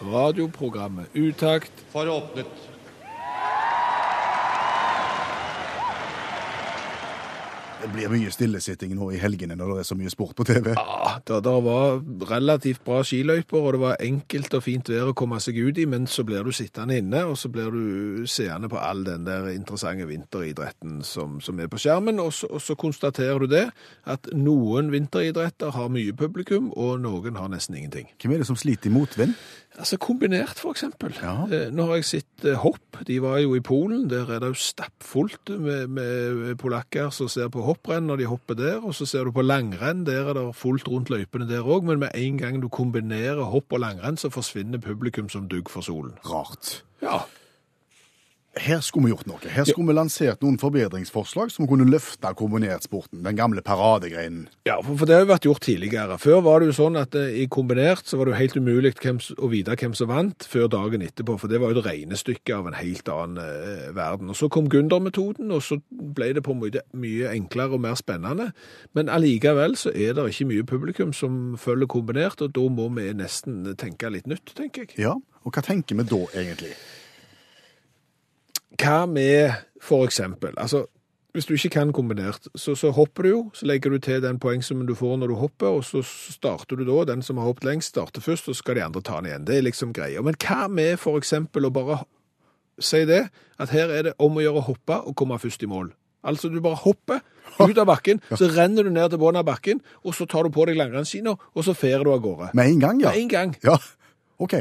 Radioprogrammet Utakt for åpnet. Det blir mye stillesitting nå i helgene når det er så mye sport på TV. Ja, det, det var relativt bra skiløyper, og det var enkelt og fint vær å komme seg ut i, men så blir du sittende inne, og så blir du seende på all den der interessante vinteridretten som, som er på skjermen, og så, og så konstaterer du det, at noen vinteridretter har mye publikum, og noen har nesten ingenting. Hvem er det som sliter i motvind? Altså kombinert, for eksempel. Ja. Eh, Nå har jeg sett eh, hopp. De var jo i Polen. Der er det jo stappfullt med, med polakker som ser på hopprenn når de hopper der. Og så ser du på langrenn. Der er det fullt rundt løypene der òg. Men med en gang du kombinerer hopp og langrenn, så forsvinner publikum som dugg for solen. Rart. Ja. Her skulle vi gjort noe. Her skulle vi lansert noen forbedringsforslag som kunne løfte kombinertsporten. Den gamle paradegreinen. Ja, for, for det har jo vært gjort tidligere. Før var det jo sånn at eh, i kombinert så var det jo helt umulig å vite hvem som vant før dagen etterpå, for det var jo et regnestykke av en helt annen eh, verden. Og så kom Gunder-metoden, og så ble det på en måte mye enklere og mer spennende. Men allikevel så er det ikke mye publikum som følger kombinert, og da må vi nesten tenke litt nytt, tenker jeg. Ja, og hva tenker vi da egentlig? Hva med for eksempel, altså hvis du ikke kan kombinert, så, så hopper du jo, så legger du til den poengsummen du får når du hopper, og så starter du da, den som har hoppet lengst starter først, og så skal de andre ta den igjen. Det er liksom greia. Men hva med for eksempel å bare si det, at her er det om å gjøre å hoppe og komme først i mål. Altså du bare hopper ut av bakken, så renner du ned til bunnen av bakken, og så tar du på deg langrennsskina, og så fer du av gårde. Med en gang, ja. Med en gang. Ja, ok.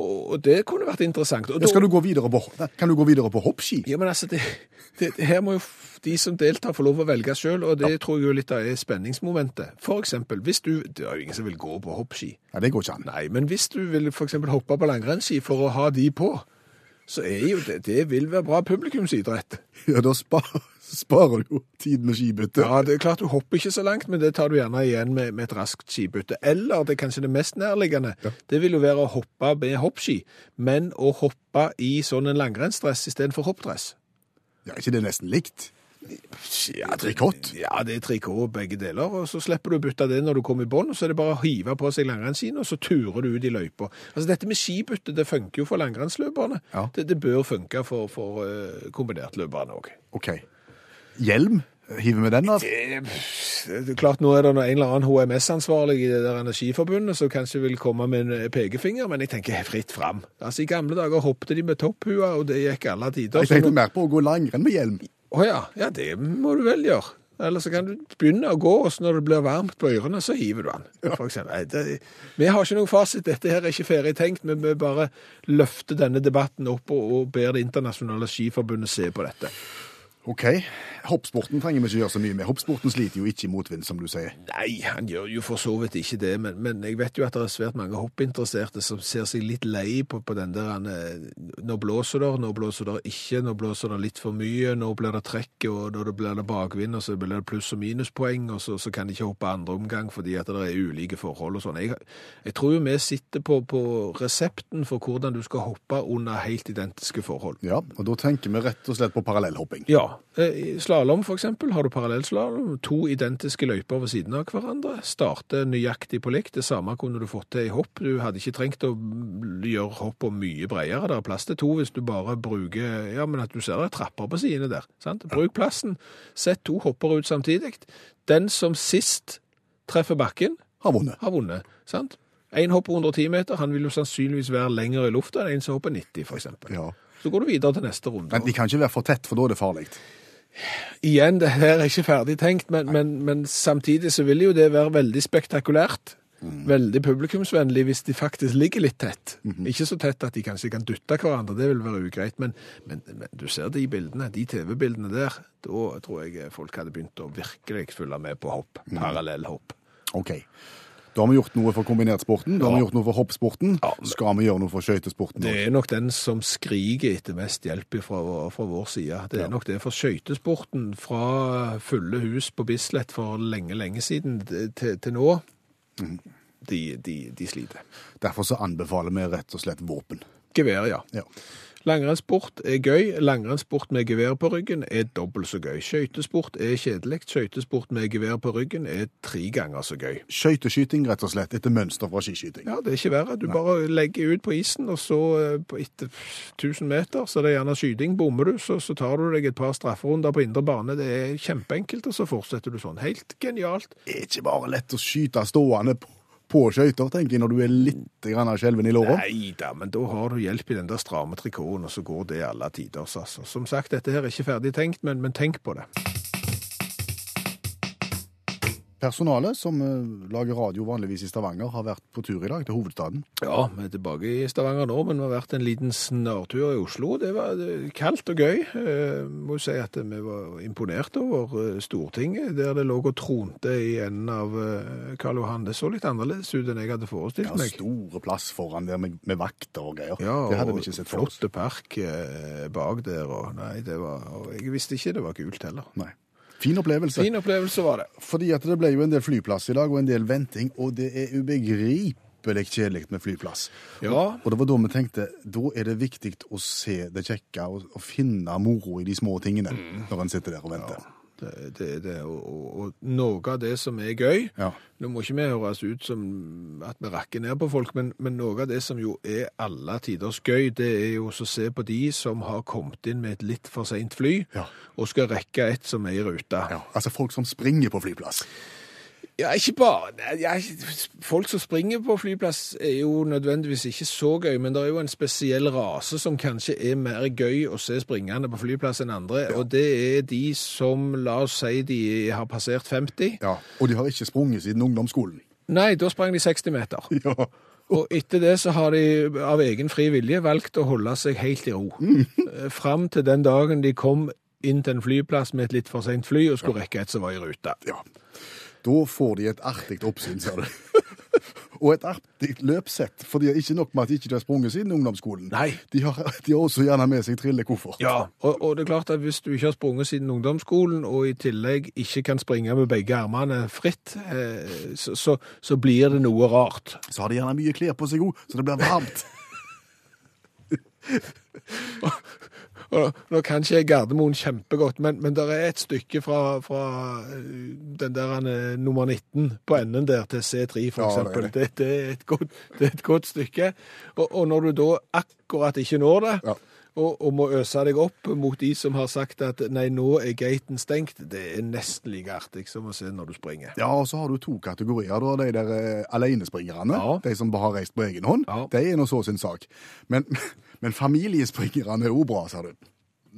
Og det kunne vært interessant. Og da, Skal du gå videre på, kan du gå videre på hoppski? Ja, men altså, det, det, det her må jo de som deltar få lov å velge selv, og det tror jeg jo litt av er spenningsmomentet. For eksempel, hvis du, det er jo ingen som vil gå på hoppski. Ja, det går ikke an. Nei, men hvis du vil for eksempel hoppe på langrennsski for å ha de på, så er jo det, det vil være bra publikumsidrett. Ja, da spar, sparer du jo tid med skibytte. Ja, det er klart du hopper ikke så langt, men det tar du gjerne igjen med, med et raskt skibytte. Eller det er kanskje det mest nærliggende, det vil jo være å hoppe med hoppski, men å hoppe i sånn en langrennsdress i stedet for hoppdress. Ja, ikke det nesten likt? Ja, trikot? Ja, det er trikot begge deler, og så slipper du å bytte det når du kommer i bånd, og så er det bare å hive på seg langrennsskiene, og så turer du ut i løypa. Altså, dette med skibytte, det funker jo for langrennsløperne. Ja. Det, det bør funke for, for uh, kombinertløperne òg. Ok. Hjelm? Hiver vi den av? Klart, nå er det en eller annen HMS-ansvarlig i det der Energiforbundet som kanskje vil komme med en eh, pekefinger, men jeg tenker fritt fram. Altså, I gamle dager hoppet de med topphua, og det gikk alle tider. Jeg tenkte nå- mer på å gå langrenn med hjelm. Å ja, ja, det må du vel gjøre. Eller så kan du begynne å gå, og så når det blir varmt på ørene, så hiver du den. For eksempel. Det, vi har ikke noen fasit. Dette her er ikke ferdig tenkt, men vi bare løfter denne debatten opp og, og ber Det internasjonale skiforbundet se på dette. Ok. Hoppsporten trenger vi ikke gjøre så mye med. Hoppsporten sliter jo ikke i motvind, som du sier. Nei, han gjør jo for så vidt ikke det, men, men jeg vet jo at det er svært mange hoppinteresserte som ser seg litt lei på, på den der eh, Nå blåser det, nå blåser det ikke, nå blåser det litt for mye, nå blir det trekk, og da blir det bakvind, og så blir det pluss- og minuspoeng, og så, så kan de ikke hoppe andre omgang fordi at det er ulike forhold og sånn. Jeg, jeg tror jo vi sitter på, på resepten for hvordan du skal hoppe under helt identiske forhold. Ja, og da tenker vi rett og slett på parallellhopping. Ja, eh, for eksempel, har du parallellslalåm, to identiske løyper ved siden av hverandre, starte nøyaktig på likt, det samme kunne du fått til i hopp, du hadde ikke trengt å gjøre hoppet mye bredere, det er plass til to hvis du bare bruker, ja, men at du ser det er trapper på sidene der, sant? Bruk plassen, sett to hopper ut samtidig, den som sist treffer bakken, Har vunnet. har vunnet, sant? En hopper 110 meter, han vil jo sannsynligvis være lenger i lufta enn en som hopper 90 for eksempel. Ja. Så går du videre til neste runde. Men de kan ikke være for tett, for da er det farlig. Igjen, det her er ikke ferdig tenkt, men, men, men samtidig så vil jo det være veldig spektakulært. Veldig publikumsvennlig hvis de faktisk ligger litt tett. Ikke så tett at de kanskje kan dytte hverandre, det vil være ugreit. Men, men, men du ser de bildene, de TV-bildene der, da tror jeg folk hadde begynt å virkelig følge med på hopp. Parallellhopp. Ok. Da har vi gjort noe for kombinertsporten, da har vi gjort noe for hoppsporten. Skal vi gjøre noe for skøytesporten? Det er nok den som skriker etter mest hjelp fra, fra vår side. Det er Ja. nok det. For skøytesporten fra fulle hus på Bislett for lenge, lenge siden til, til nå, Mm. de, de, de sliter. Derfor så anbefaler vi rett og slett våpen. Gevær, ja. Ja. Langrennssport er gøy. Langrennssport med gevær på ryggen er dobbelt så gøy. Skøytesport er kjedelig. Skøytesport med gevær på ryggen er tre ganger så gøy. Skøyteskyting, rett og slett, etter mønster fra skiskyting. Ja, det er ikke verre. Du bare legger ut på isen, og så eh, etter 1000 meter, så det er gjerne skyting. Bommer du, så, så tar du deg et par strafferunder på indre bane. Det er kjempeenkelt, og så fortsetter du sånn. Helt genialt. Det er ikke bare lett å skyte stående på, på skøyter, tenker jeg, når du er litt skjelven i låra. Nei da, men da har du hjelp i den der stramme trikoten, og så går det alle tider. Altså. Som sagt, dette her er ikke ferdig tenkt, men, men tenk på det. Personalet som eh, lager radio vanligvis i Stavanger, har vært på tur i dag til hovedstaden. Ja, vi er tilbake i Stavanger nå, men vi har vært en liten snartur i Oslo. Det var eh, kaldt og gøy. Jeg må jo si at vi var imponert over eh, Stortinget, der det lå og tronte i enden av eh, Karl Johan. Det så litt annerledes ut enn jeg hadde forestilt meg. Ja, store plass foran der med, med vakter og greier. Ja, det hadde vi ikke sett for oss. flotte park eh, bak der, og nei, det var, og jeg visste ikke det var gult heller. Nei. Fin opplevelse. Fin opplevelse var det. Fordi at det ble jo en del flyplass i dag, og en del venting, og det er ubegripelig kjedelig med flyplass. Ja. Og, og det var da vi tenkte, da er det viktig å se det kjekke og, og finne moro i de små tingene når en sitter der og venter. Det, det, det, og, og, og noe av det som er gøy Ja. Nå må ikke vi høres ut som at vi rakker ned på folk, men, men noe av det som jo er alle tiders gøy, det er jo å se på de som har kommet inn med et litt for seint fly, Ja. og skal rekke et som er i rute. Ja, altså folk som springer på flyplass. Ja, ikke bare ja, Folk som springer på flyplass er jo nødvendigvis ikke så gøy, men det er jo en spesiell rase som kanskje er mer gøy å se springende på flyplass enn andre, og det er de som, la oss si, de har passert 50. Ja, Og de har ikke sprunget siden ungdomsskolen. Nei, da sprang de 60 meter. Ja, Og etter det så har de av egen fri vilje valgt å holde seg helt i ro. Mm. Fram til den dagen de kom inn til en flyplass med et litt for sent fly og skulle rekke et som var i rute. ja. Da får de et artig oppsyn, ser du. og et artig løpsett, for de er ikke nok med at de ikke har sprunget siden ungdomsskolen. Nei. De har, de har også gjerne med seg trillekoffert. Ja, og, og det er klart at hvis du ikke har sprunget siden ungdomsskolen, og i tillegg ikke kan springe med begge armene fritt, eh, så, så, så blir det noe rart. Så har de gjerne mye klær på seg òg, så det blir varmt. Og nå kan ikke jeg Gardermoen kjempegodt, men, men det er et stykke fra, fra eh, den der han, nummer 19 på enden der til C3, for Ja, det eksempel. det. Det, er godt, det er et godt stykke. Og, og når du da akkurat ikke når det, Ja. Og, og må øse deg opp mot de som har sagt at nei, nå er gaten stengt, det er nesten like artig som å se når du springer. Ja, og så har du to kategorier. Du har de der eh, alenespringerne, Ja. de som har reist på egen hånd. Ja. De er nå så sin sak. Men, men familiespringerne er òg bra, sa du.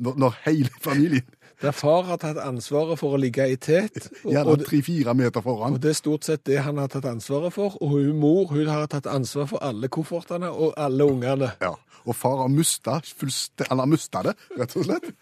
Når, når hele familien, Der far har tatt ansvaret for å ligge i tet, og, gjerne tre-fire meter foran. og det er stort sett det han har tatt ansvaret for, og hun mor hun har tatt ansvar for alle koffertene og alle ungene. Ja. Og far har mista har mista det, rett og slett.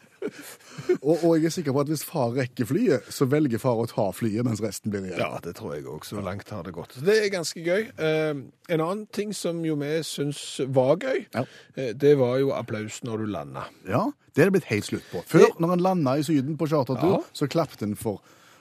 Og, og jeg er sikker på at hvis far rekker flyet, så velger far å ta flyet, mens resten blir igjen. Ja, det tror jeg òg. Så langt har det gått. Så det er ganske gøy. Eh, en annen ting som jo vi syns var gøy, Ja. eh, det var jo applaus når du landa. Ja, det er det blitt helt slutt på. Før, Det- når en landa i Syden på chartertur, Ja. så klappet en for,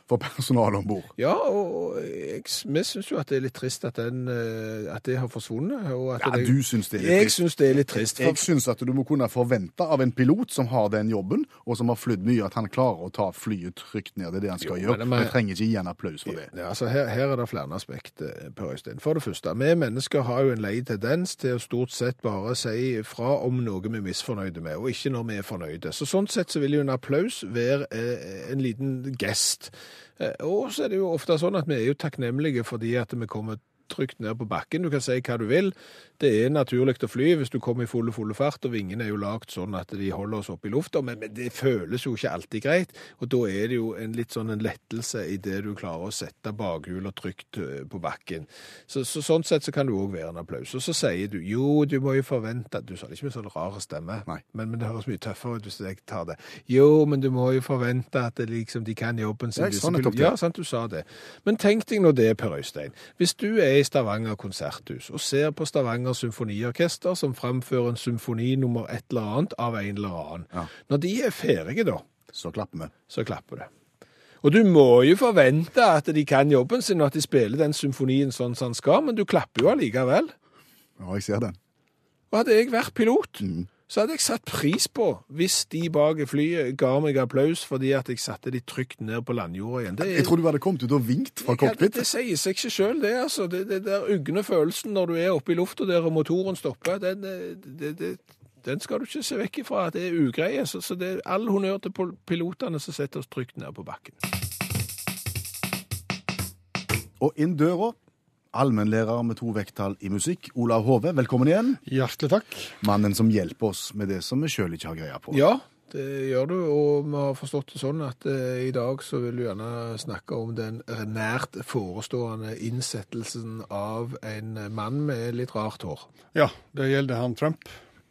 for personalet om bord. Ja, og jeg, vi syns jo at det er litt trist at, den, eh, at det har forsvunnet. Og at Ja, det, du syns det er litt Jeg trist. syns det er litt trist. For, Jeg syns at du må kunne forvente av en pilot som har den jobben, og som har flydd mye, at han klarer å ta flyet trygt ned. Det er det han skal Jo, gjøre. men Vi trenger ikke gi en applaus for det. Ja, altså her, her er det flere aspekter, Per Øystein. For det første, vi mennesker har jo en lei tendens til å stort sett bare si fra om noe vi er misfornøyde med, og ikke når vi er fornøyde. Så sånn sett så vil jo en applaus være eh, en liten gest. Eh, og så er det jo ofte sånn at vi er jo takknemlige fordi at vi kommer trygt ned på bakken. Du kan si hva du vil. Det er naturlig å fly hvis du kommer i fulle, fulle fart, og vingene er jo lagd sånn at de holder oss oppe i lufta, men, men det føles jo ikke alltid greit. Og da er det jo en litt sånn en lettelse i det du klarer å sette bakhjula trygt eh, på bakken. Så, så sånn sett så kan det òg være en applaus. Og så sier du jo, du må jo forvente Du sa det ikke med sånn rar stemme, men, men det høres mye tøffere ut hvis jeg tar det. Jo, men du må jo forvente at det liksom, de kan jobben sin. Ja, det. Ja, sant, du sa det. Men tenk deg nå det, Per Øystein. Hvis du er er i Stavanger konserthus og ser på Stavanger symfoniorkester som framfører en symfoni nummer et eller annet av en eller annen. Ja. Når de er ferdige, da, Så klapper vi. så klapper det. Og du må jo forvente at de kan jobben sin, og at de spiller den symfonien sånn som den skal, men du klapper jo allikevel. Ja, jeg ser den. Og hadde jeg vært pilot, så hadde jeg satt pris på hvis de bak i flyet ga meg applaus fordi at jeg satte de trygt ned på landjorda igjen. Det er- Jeg tror du hadde kommet ut og vinkt fra det, cockpit. det sier seg ikke sjøl, det. altså. Det, det der ugne følelsen når du er oppe i lufta der og motoren stopper, den, eh, det, det, den skal du ikke se vekk ifra at det er ugreie. Så, så det er all honnør til pilotene som setter oss trygt ned på bakken. Og inn døra, allmennlærer med to vekttall i musikk, Olav Hove, velkommen igjen. Hjertelig takk. Mannen som hjelper oss med det som vi sjøl ikke har greie på. Ja, det gjør du, og vi har forstått det sånn at eh, i dag så vil du gjerne snakke om den nært forestående innsettelsen av en mann med litt rart hår. Ja, det gjelder han Trump.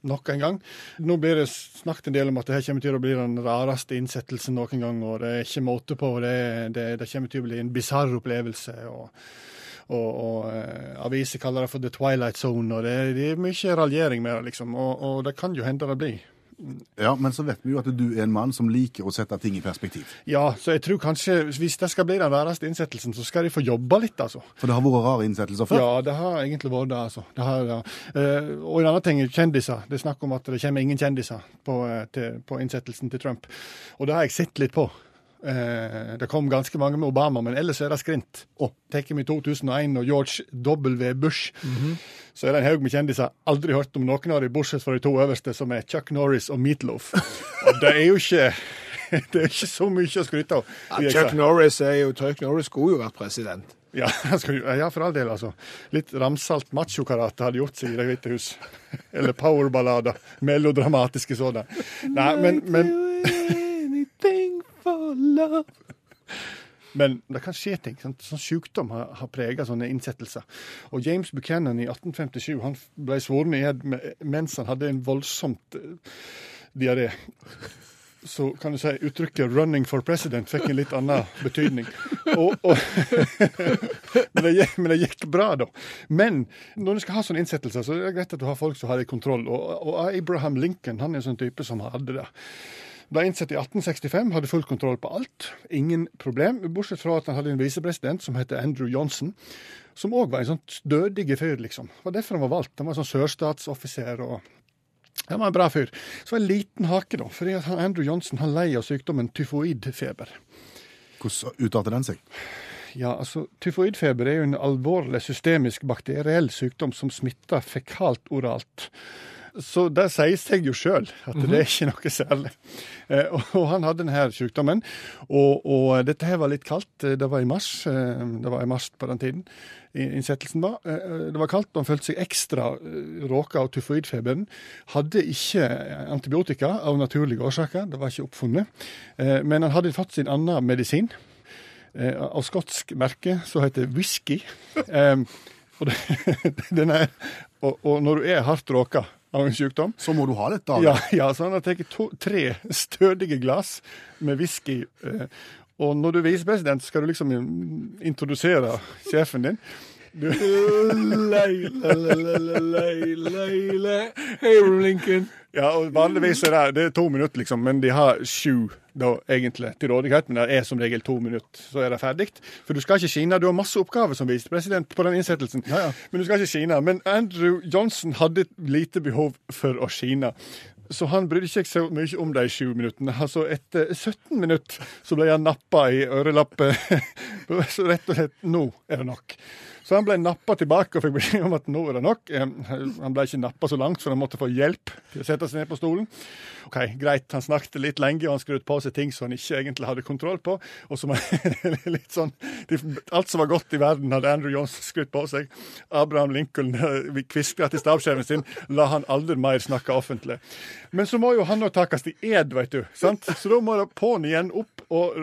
Nok en gang. Nå blir det snakket en del om at det her kommer til å bli den rareste innsettelsen noen gang. og Det er ikke måte på. Det, det, det kommer til å bli en bisarr opplevelse. og og, og eh, aviser kaller det for The Twilight Zone, og det, det er mye raljering med det, liksom. Og, og det kan jo hende det blir. Ja, Men så vet vi jo at du er en mann som liker å sette ting i perspektiv. Ja, så jeg tror kanskje hvis det skal bli den rareste innsettelsen, så skal de få jobbe litt, altså. For det har vært rare innsettelser før. Ja, det har egentlig vært det, altså. Det har, ja. Eh, og en annen ting er kjendiser. Det er snakk om at det kommer ingen kjendiser på, eh, til, på innsettelsen til Trump. Og det har jeg sett litt på. Eh, det kom ganske mange med Obama, men ellers er det skrint. Og tar vi 2001 og George W. Bush, så er det en haug med kjendiser. Aldri hørt om noen av de, bortsett fra de to øverste, som er Chuck Norris og Meatloaf. og det er jo ikke det er ikke så mye å skryte av. Ja, Chuck. Norris er jo Chuck Norris skulle jo vært president. Ja, ja, for all del, altså. Litt ramsalt machokarate hadde gjort seg i Det hvite hus. Eller powerballader. Melodramatiske sådanne. Nei, men, men Men det kan skje ting. Sant? Sånn sykdom har, har prega sånne innsettelser. Og James Buchanan i 1857 han ble svoren i ed mens han hadde en voldsomt eh, diaré. Så kan du si uttrykket 'running for president' fikk en litt annen betydning. Og, og men, det, gikk- men det gikk bra, da. Men når du skal ha sånne innsettelser, så er det greit at du har folk som har det kontroll. Og, og Abraham Lincoln han er en sånn type som hadde det. Ble innsett i 1865, hadde full kontroll på alt. Ingen problem, bortsett fra at han hadde en visepresident som heter Andrew Johnson, som òg var en sånn stødig fyr, liksom. Det var derfor han var valgt. Han var sånn sørstatsoffiser og han var en bra fyr. Så en liten hake, da. fordi Andrew Johnson han lei av sykdommen tyfoidfeber. Hvordan uttalte den seg? Ja, altså, Tyfoidfeber er jo en alvorlig systemisk bakteriell sykdom som smitter fekalt oralt. Så det sier seg jo sjøl at det er ikke noe særlig. Eh, og, han hadde denne sykdommen. Og, og dette her var litt kaldt. Eh, Det var i mars. Eh, det var i mars på den tiden innsettelsen var. Det var kaldt, og han følte seg ekstra råka av tyfoidfeberen. Hadde ikke antibiotika av naturlige årsaker, det var ikke oppfunnet. Men han hadde fått sin annen medisin av skotsk merke som heter whisky. Og, det, den er, og, og når du er hardt råka av en sykdom Så må du ha dette. da. ja, ja, så han har tatt tre stødige glass med whisky. Eh, og når du er visepresident, skal du liksom introdusere sjefen din. Du, Leile, leile, leile, leile. Hey, Lincoln. ja, og Vanligvis er det, det er to minutter, liksom, men de har sju da, egentlig til rådighet. Men det er som regel to minutter, så er det ferdig. For du skal ikke skine. Du har masse oppgaver som visepresident på den innsettelsen. Men du skal ikke skine. Men Andrew Johnson hadde lite behov for å skine. Så han brydde ikke så mye om de sju minuttene. Altså Etter 17 minutter så ble han nappa i ørelappet. Så rett og slett Nå er det nok. Så han ble nappa tilbake og fikk beskjed om at nå er det nok. Eh, Han ble ikke nappa så langt, så han måtte få hjelp til å sette seg ned på stolen. OK, greit. Han snakket litt lenge, og han skrudde på seg ting som han ikke egentlig hadde kontroll på. Og som litt sånn Alt som var godt i verden, hadde Andrew Johnson skrudd på seg. Abraham Lincoln eh, kviskra til stabssjefen sin. La han aldri mer snakke offentlig. Men så må jo han òg takkes i ed, veit du. sant? Så da må det på'n igjen opp og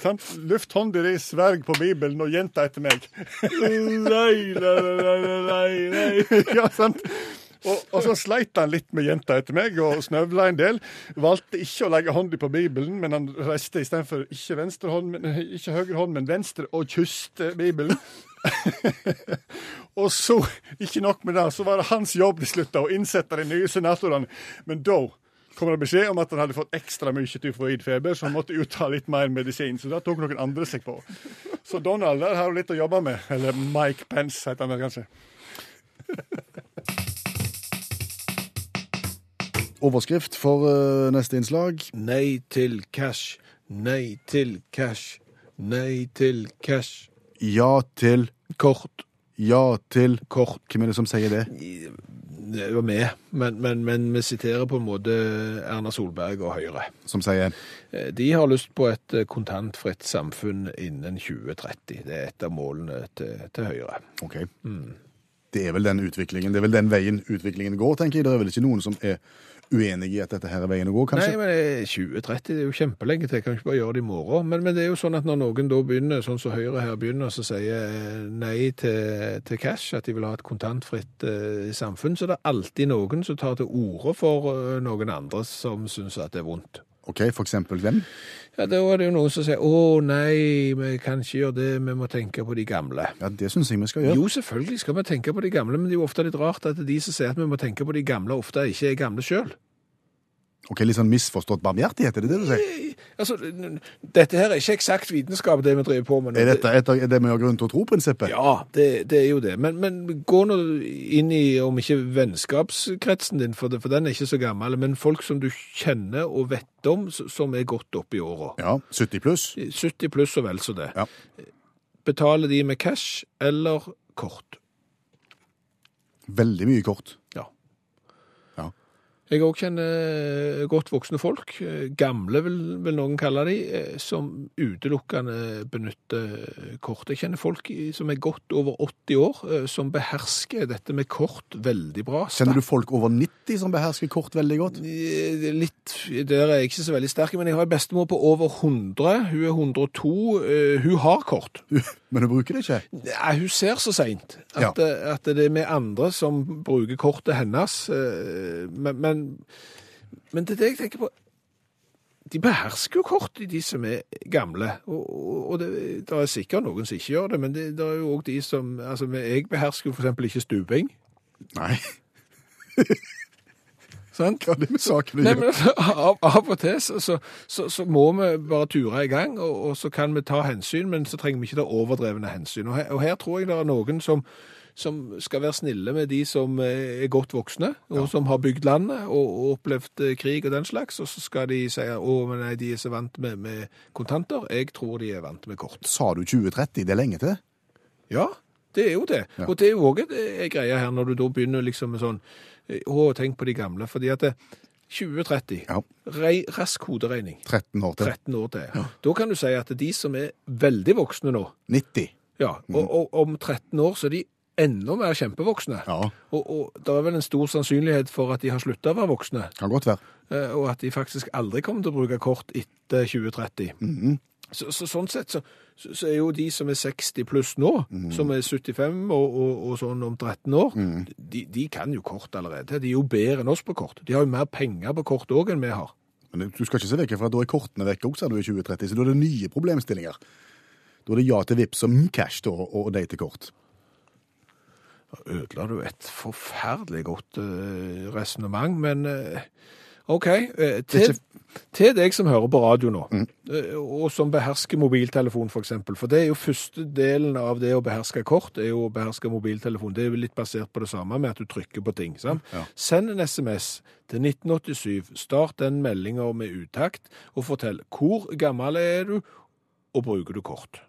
sant? luft hånda di, sverg på Bibelen og gjenta etter meg. Leile, nei, nei. ja, sant? Og, og så sleit han litt med jenta etter meg og snøvla en del. Valgte ikke å legge hånda på Bibelen, men han reiste istedenfor ikke venstre ikke høyre hånd, men venstre, og kysste Bibelen. Og så, ikke nok med det, så var det hans jobb til slutt da, å innsette de nye senatorene. Men da kom det beskjed om at han hadde fått ekstra mye tyfoidfeber, så han måtte utta litt mer medisin. Så det tok noen andre seg på. Så Donald der har jo litt å jobbe med. Eller Mike Pence, heter han vel kanskje. Overskrift for eh, neste innslag. Nei til cash. Nei til cash. Nei til cash. Ja til Kort. Ja til Kort. Hvem er det som sier det? Var med, men, men, men vi siterer på en måte Erna Solberg og Høyre. Som sier Eh, De har lyst på et eh, kontantfritt samfunn innen 2030. Det er et av målene til, til Høyre. OK. Det er vel den utviklingen, det er vel den veien utviklingen går, tenker jeg. Det er vel ikke noen som er uenig i at dette her er veien å gå, kanskje? Nei, men eh, 2030 det er jo kjempelenge til. Jeg kan ikke bare gjøre det i morgen. Men, men det er jo sånn at når noen da begynner, sånn som Høyre her begynner, så sier eh, nei til, til cash, at de vil ha et kontantfritt eh, samfunn, så det er alltid noen som tar til orde for eh, noen andre som syns at det er vondt. OK, for eksempel hvem? Ja, Da er det jo noen som sier å nei, vi kan ikke gjøre det, vi må tenke på de gamle. Ja, det syns jeg vi skal gjøre. Jo, selvfølgelig skal vi tenke på de gamle, men det er jo ofte litt rart at de som sier at vi må tenke på de gamle, ofte ikke er gamle sjøl. Ok, Litt sånn misforstått barmhjertighet, er det det du sier? Altså, dette her er ikke eksakt vitenskap, det vi driver på med nå. Er dette et av det vi har grunn til å tro-prinsippet? Ja, det, det er jo det. Men, men gå nå inn i, om ikke vennskapskretsen din, for, det, for den er ikke så gammel, men folk som du kjenner og vet om, som er godt oppe i åra. Ja, 70 pluss? 70 pluss og vel så det. Ja. Betaler de med cash eller kort? Veldig mye kort. Ja. Ja. Jeg òg kjenner godt voksne folk, eh, gamle vil, vil noen kalle de, eh, som utelukkende benytter kort. Jeg kjenner folk som er godt over 80 år, eh, som behersker dette med kort veldig bra. Kjenner du folk over 90 som behersker kort veldig godt? Eh, Litt, Der er jeg ikke så veldig sterk, men jeg har en bestemor på over 100. Hun er 102. eh, Hun har kort. Men hun bruker det ikke? Nei, hun ser så seint at, ja. at det er vi andre som bruker kortet hennes. eh, Men, men, men det er det jeg tenker på. De behersker jo kort, de som er gamle. Og, og- og det, det er sikkert noen som ikke gjør det, men det, det er jo òg de som altså Jeg behersker jo f.eks. ikke stuping. Nei. sant? Hva er det med saken å gjøre? av, av og til så, så, så, så må vi bare ture i gang, og, og så kan vi ta hensyn, men så trenger vi ikke ta overdrevne hensyn. Og her, og her tror jeg det er noen som, som skal være snille med de som er godt voksne, og som har bygd landet og, opplevd eh, krig og den slags, og så skal de si å, men nei, de er så vant med, med kontanter. Jeg tror de er vant med kort. Sa du 2030? Det er lenge til? Ja, det er jo det. Ja. Og det er jo òg en greie her, når du da begynner liksom med sånn Å, tenk på de gamle. Fordi at det, 2030, Ja. Re, rask hoderegning. 13 år til? 13 år til. Ja. Da kan du si at de som er veldig voksne nå, 90? ja, og, og om 13 år så er de enda mer kjempevoksne. Ja, Og, og det er vel en stor sannsynlighet for at de har slutta å være voksne, kan godt være. eh, og at de faktisk aldri kommer til å bruke kort etter 2030. så, så sånn sett så, så, så er jo de som er 60 pluss nå, som er 75 og, og, og sånn om 13 år, de, de kan jo kort allerede. De er jo bedre enn oss på kort. De har jo mer penger på kort òg enn vi har. Men du skal ikke se vekk fra at da er kortene vekk også, sa du i 2030, så da er det nye problemstillinger. Da er det ja til vips og mm, cash da, og nei til kort. Da ødela du et forferdelig godt uh, resonnement, men eh, OK. eh, til, til deg som hører på radio nå, mm. og som behersker mobiltelefon f.eks., for, eksempel, for det er jo første delen av det å beherske kort, er jo å beherske mobiltelefon. Det er jo litt basert på det samme med at du trykker på ting. sant? Send en SMS til 1987, start den meldinga med utakt, og fortell hvor gammel er du, og bruker du kort.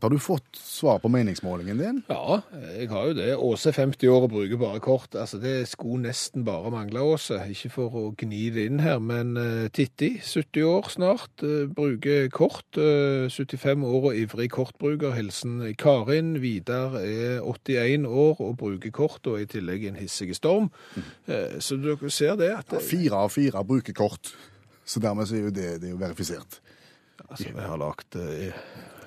Har du fått svar på meningsmålingen din? Ja, jeg har jo det. Åse er 50 år og bruker bare kort. Altså, Det skulle nesten bare mangle, Åse. Ikke for å gni det inn her, men uh, Titti, 70 år snart, uh, bruker kort. Uh, 75 år og ivrig kortbruker. Hilsen Karin. Vidar er 81 år og bruker kort, og i tillegg en hissig storm. Uh, så dere ser det at Ja, Fire av fire bruker kort. Så dermed så er jo det, det er jo verifisert. Altså, vi har lagt, eh,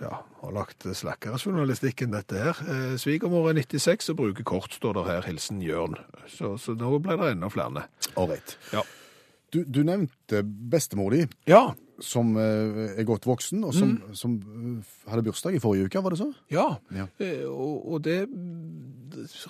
ja, har lagt slakkere journalistikk enn dette her. Eh, Svigermor er 96 og bruker kort, står det her. Hilsen Jørn. Så, så nå ble det enda flere. Ålreit. Ja. Du, du nevnte bestemor di. Ja, som eh, er godt voksen, og som, som eh, hadde bursdag i forrige uke, var det så? Ja, Ja. eh, og, og det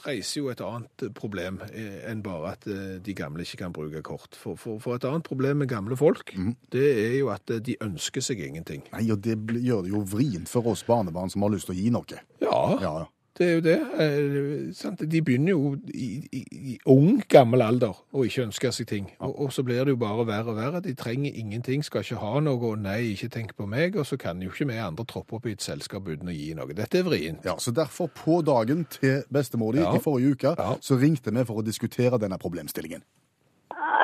reiser jo et annet problem enn bare at de gamle ikke kan bruke kort. For, for, for et annet problem med gamle folk, det er jo at de ønsker seg ingenting. Nei, og det gjør det jo vrient for oss barnebarn som har lyst til å gi noe. Ja, ja. Det er jo det. Eh, sant? De begynner jo i, i, i ung, gammel alder å ikke ønske seg ting. Og, og så blir det jo bare verre og verre. De trenger ingenting, skal ikke ha noe, og nei, ikke tenk på meg, og så kan jo ikke vi andre troppe opp i et selskap uten å gi noe. Dette er vrient. Ja, så derfor på dagen til bestemor di Ja. i forrige uke, Ja. så ringte vi for å diskutere denne problemstillingen.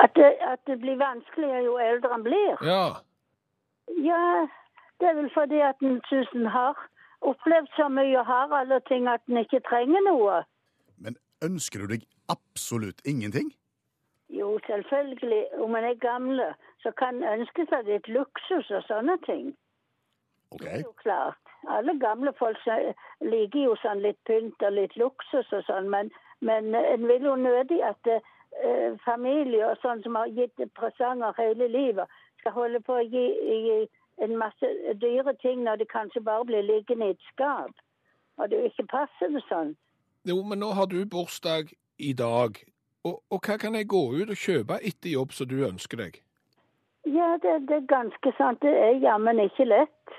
At det, at det blir vanskeligere jo eldre en blir. Ja, Ja, det er vel fordi at en syns en har opplevd så mye og har alle ting at en ikke trenger noe. Men ønsker du deg absolutt ingenting? Jo, selvfølgelig. Om en er gamle, så kan en ønske seg litt luksus og sånne ting. OK. Det er jo klart. Alle gamle folk liker jo sånn litt pynt og litt luksus og sånn, men, men en vil jo nødig at eh, familie og sånn som har gitt presanger hele livet, skal holde på å gi, gi en masse dyre ting når de kanskje bare blir liggende i et skap. Og det er jo ikke passende sånn. jo, men nå har du bursdag i dag, og, og hva kan jeg gå ut og kjøpe etter jobb som du ønsker deg? Ja, det, det er ganske sant. Det er jammen ikke lett.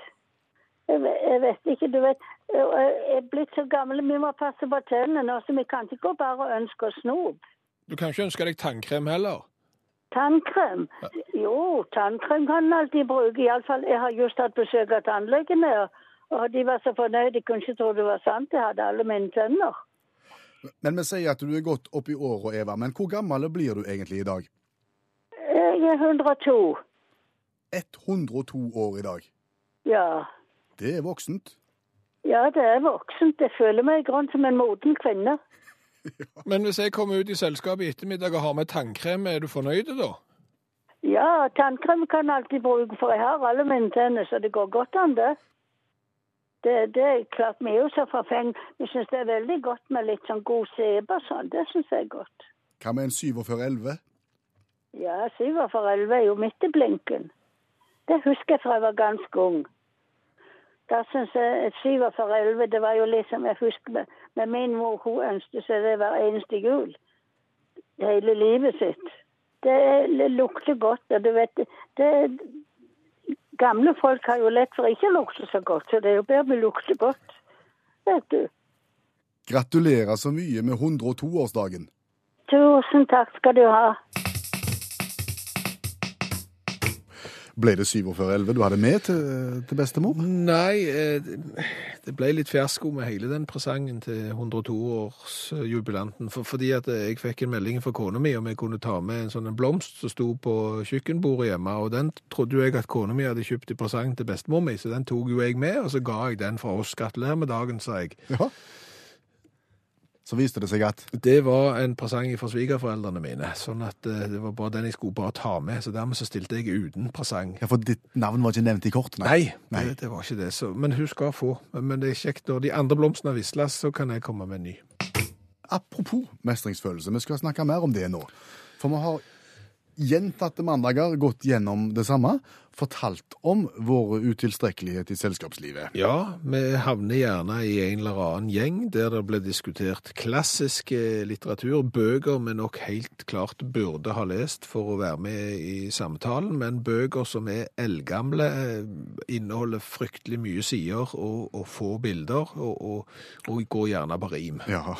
Jeg, jeg vet ikke, du vet. Jeg er blitt så gammel, vi må passe på tennene nå, så vi kan ikke gå bare og ønske oss snop. Du kan ikke ønske deg tannkrem heller. Tannkrem? Jo, tannkrem kan en alltid bruke. Iallfall, jeg har just hatt besøk av tannlegen og- og de var så fornøyde. De kunne ikke tro det var sant. Jeg hadde alle mine tenner. Men vi sier at du er godt opp i åra, Eva. Men hvor gammel blir du egentlig i dag? Jeg er 102. 102 år i dag. Ja. Det er voksent. Ja, det er voksent. Jeg føler meg i grunnen som en moden kvinne. Men hvis jeg kommer ut i selskapet i ettermiddag og har med tannkrem, er du fornøyd da? Ja, tannkrem kan jeg alltid bruke, for jeg har alle mine tenner, så det går godt an, det. Det, det er klart, vi er jo så forfengt. Vi syns det er veldig godt med litt sånn god sebe og sånn. Det syns jeg er godt. Hva med en 4711? Ja, syv for elleve er jo midt i blinken. Det husker jeg fra jeg var ganske ung. Da syns jeg et syv for elleve, det var jo liksom Jeg husker med min mor, hun ønsket seg det hver eneste jul. Hele livet sitt. Det, det lukter godt, og du vet det, Gamle folk har jo lett for ikke å lukte så godt, så det er jo bedre vi lukter godt. Vet du. Gratulerer så mye med 102-årsdagen. Tusen takk skal du ha. Ble det 4711 du hadde med til, til bestemor? Nei, eh, det ble litt fiasko med hele den presangen til 102-årsjubilanten. For, fordi at jeg fikk en melding fra kona mi om jeg kunne ta med en sånn blomst som sto på kjøkkenbordet hjemme. Og den trodde jeg at kona mi hadde kjøpt i presang til bestemor mi, så den tok jo jeg med, og så ga jeg den fra oss. Gratulerer med dagen, sa jeg. Ja. Så viste det seg at Det var en presang fra svigerforeldrene mine, sånn at eh, det var bare den jeg skulle bare ta med. Så dermed så stilte jeg uten presang. Ja, for ditt navn var ikke nevnt i kortene. Nei, Nei. Det, det var ikke det. Så, men hun skal få. Men det er kjekt når de andre blomstene visles, så kan jeg komme med en ny. Apropos mestringsfølelse, vi skal snakke mer om det nå. For vi har gjentatte mandager gått gjennom det samme, fortalt om vår utilstrekkelighet i selskapslivet. Ja, vi havner gjerne i en eller annen gjeng der det ble diskutert klassisk eh, litteratur, bøker vi nok helt klart burde ha lest for å være med i samtalen, men bøker som er eldgamle, eh, inneholder fryktelig mye sider og, og få bilder, og, og, og går gjerne på rim. Ja,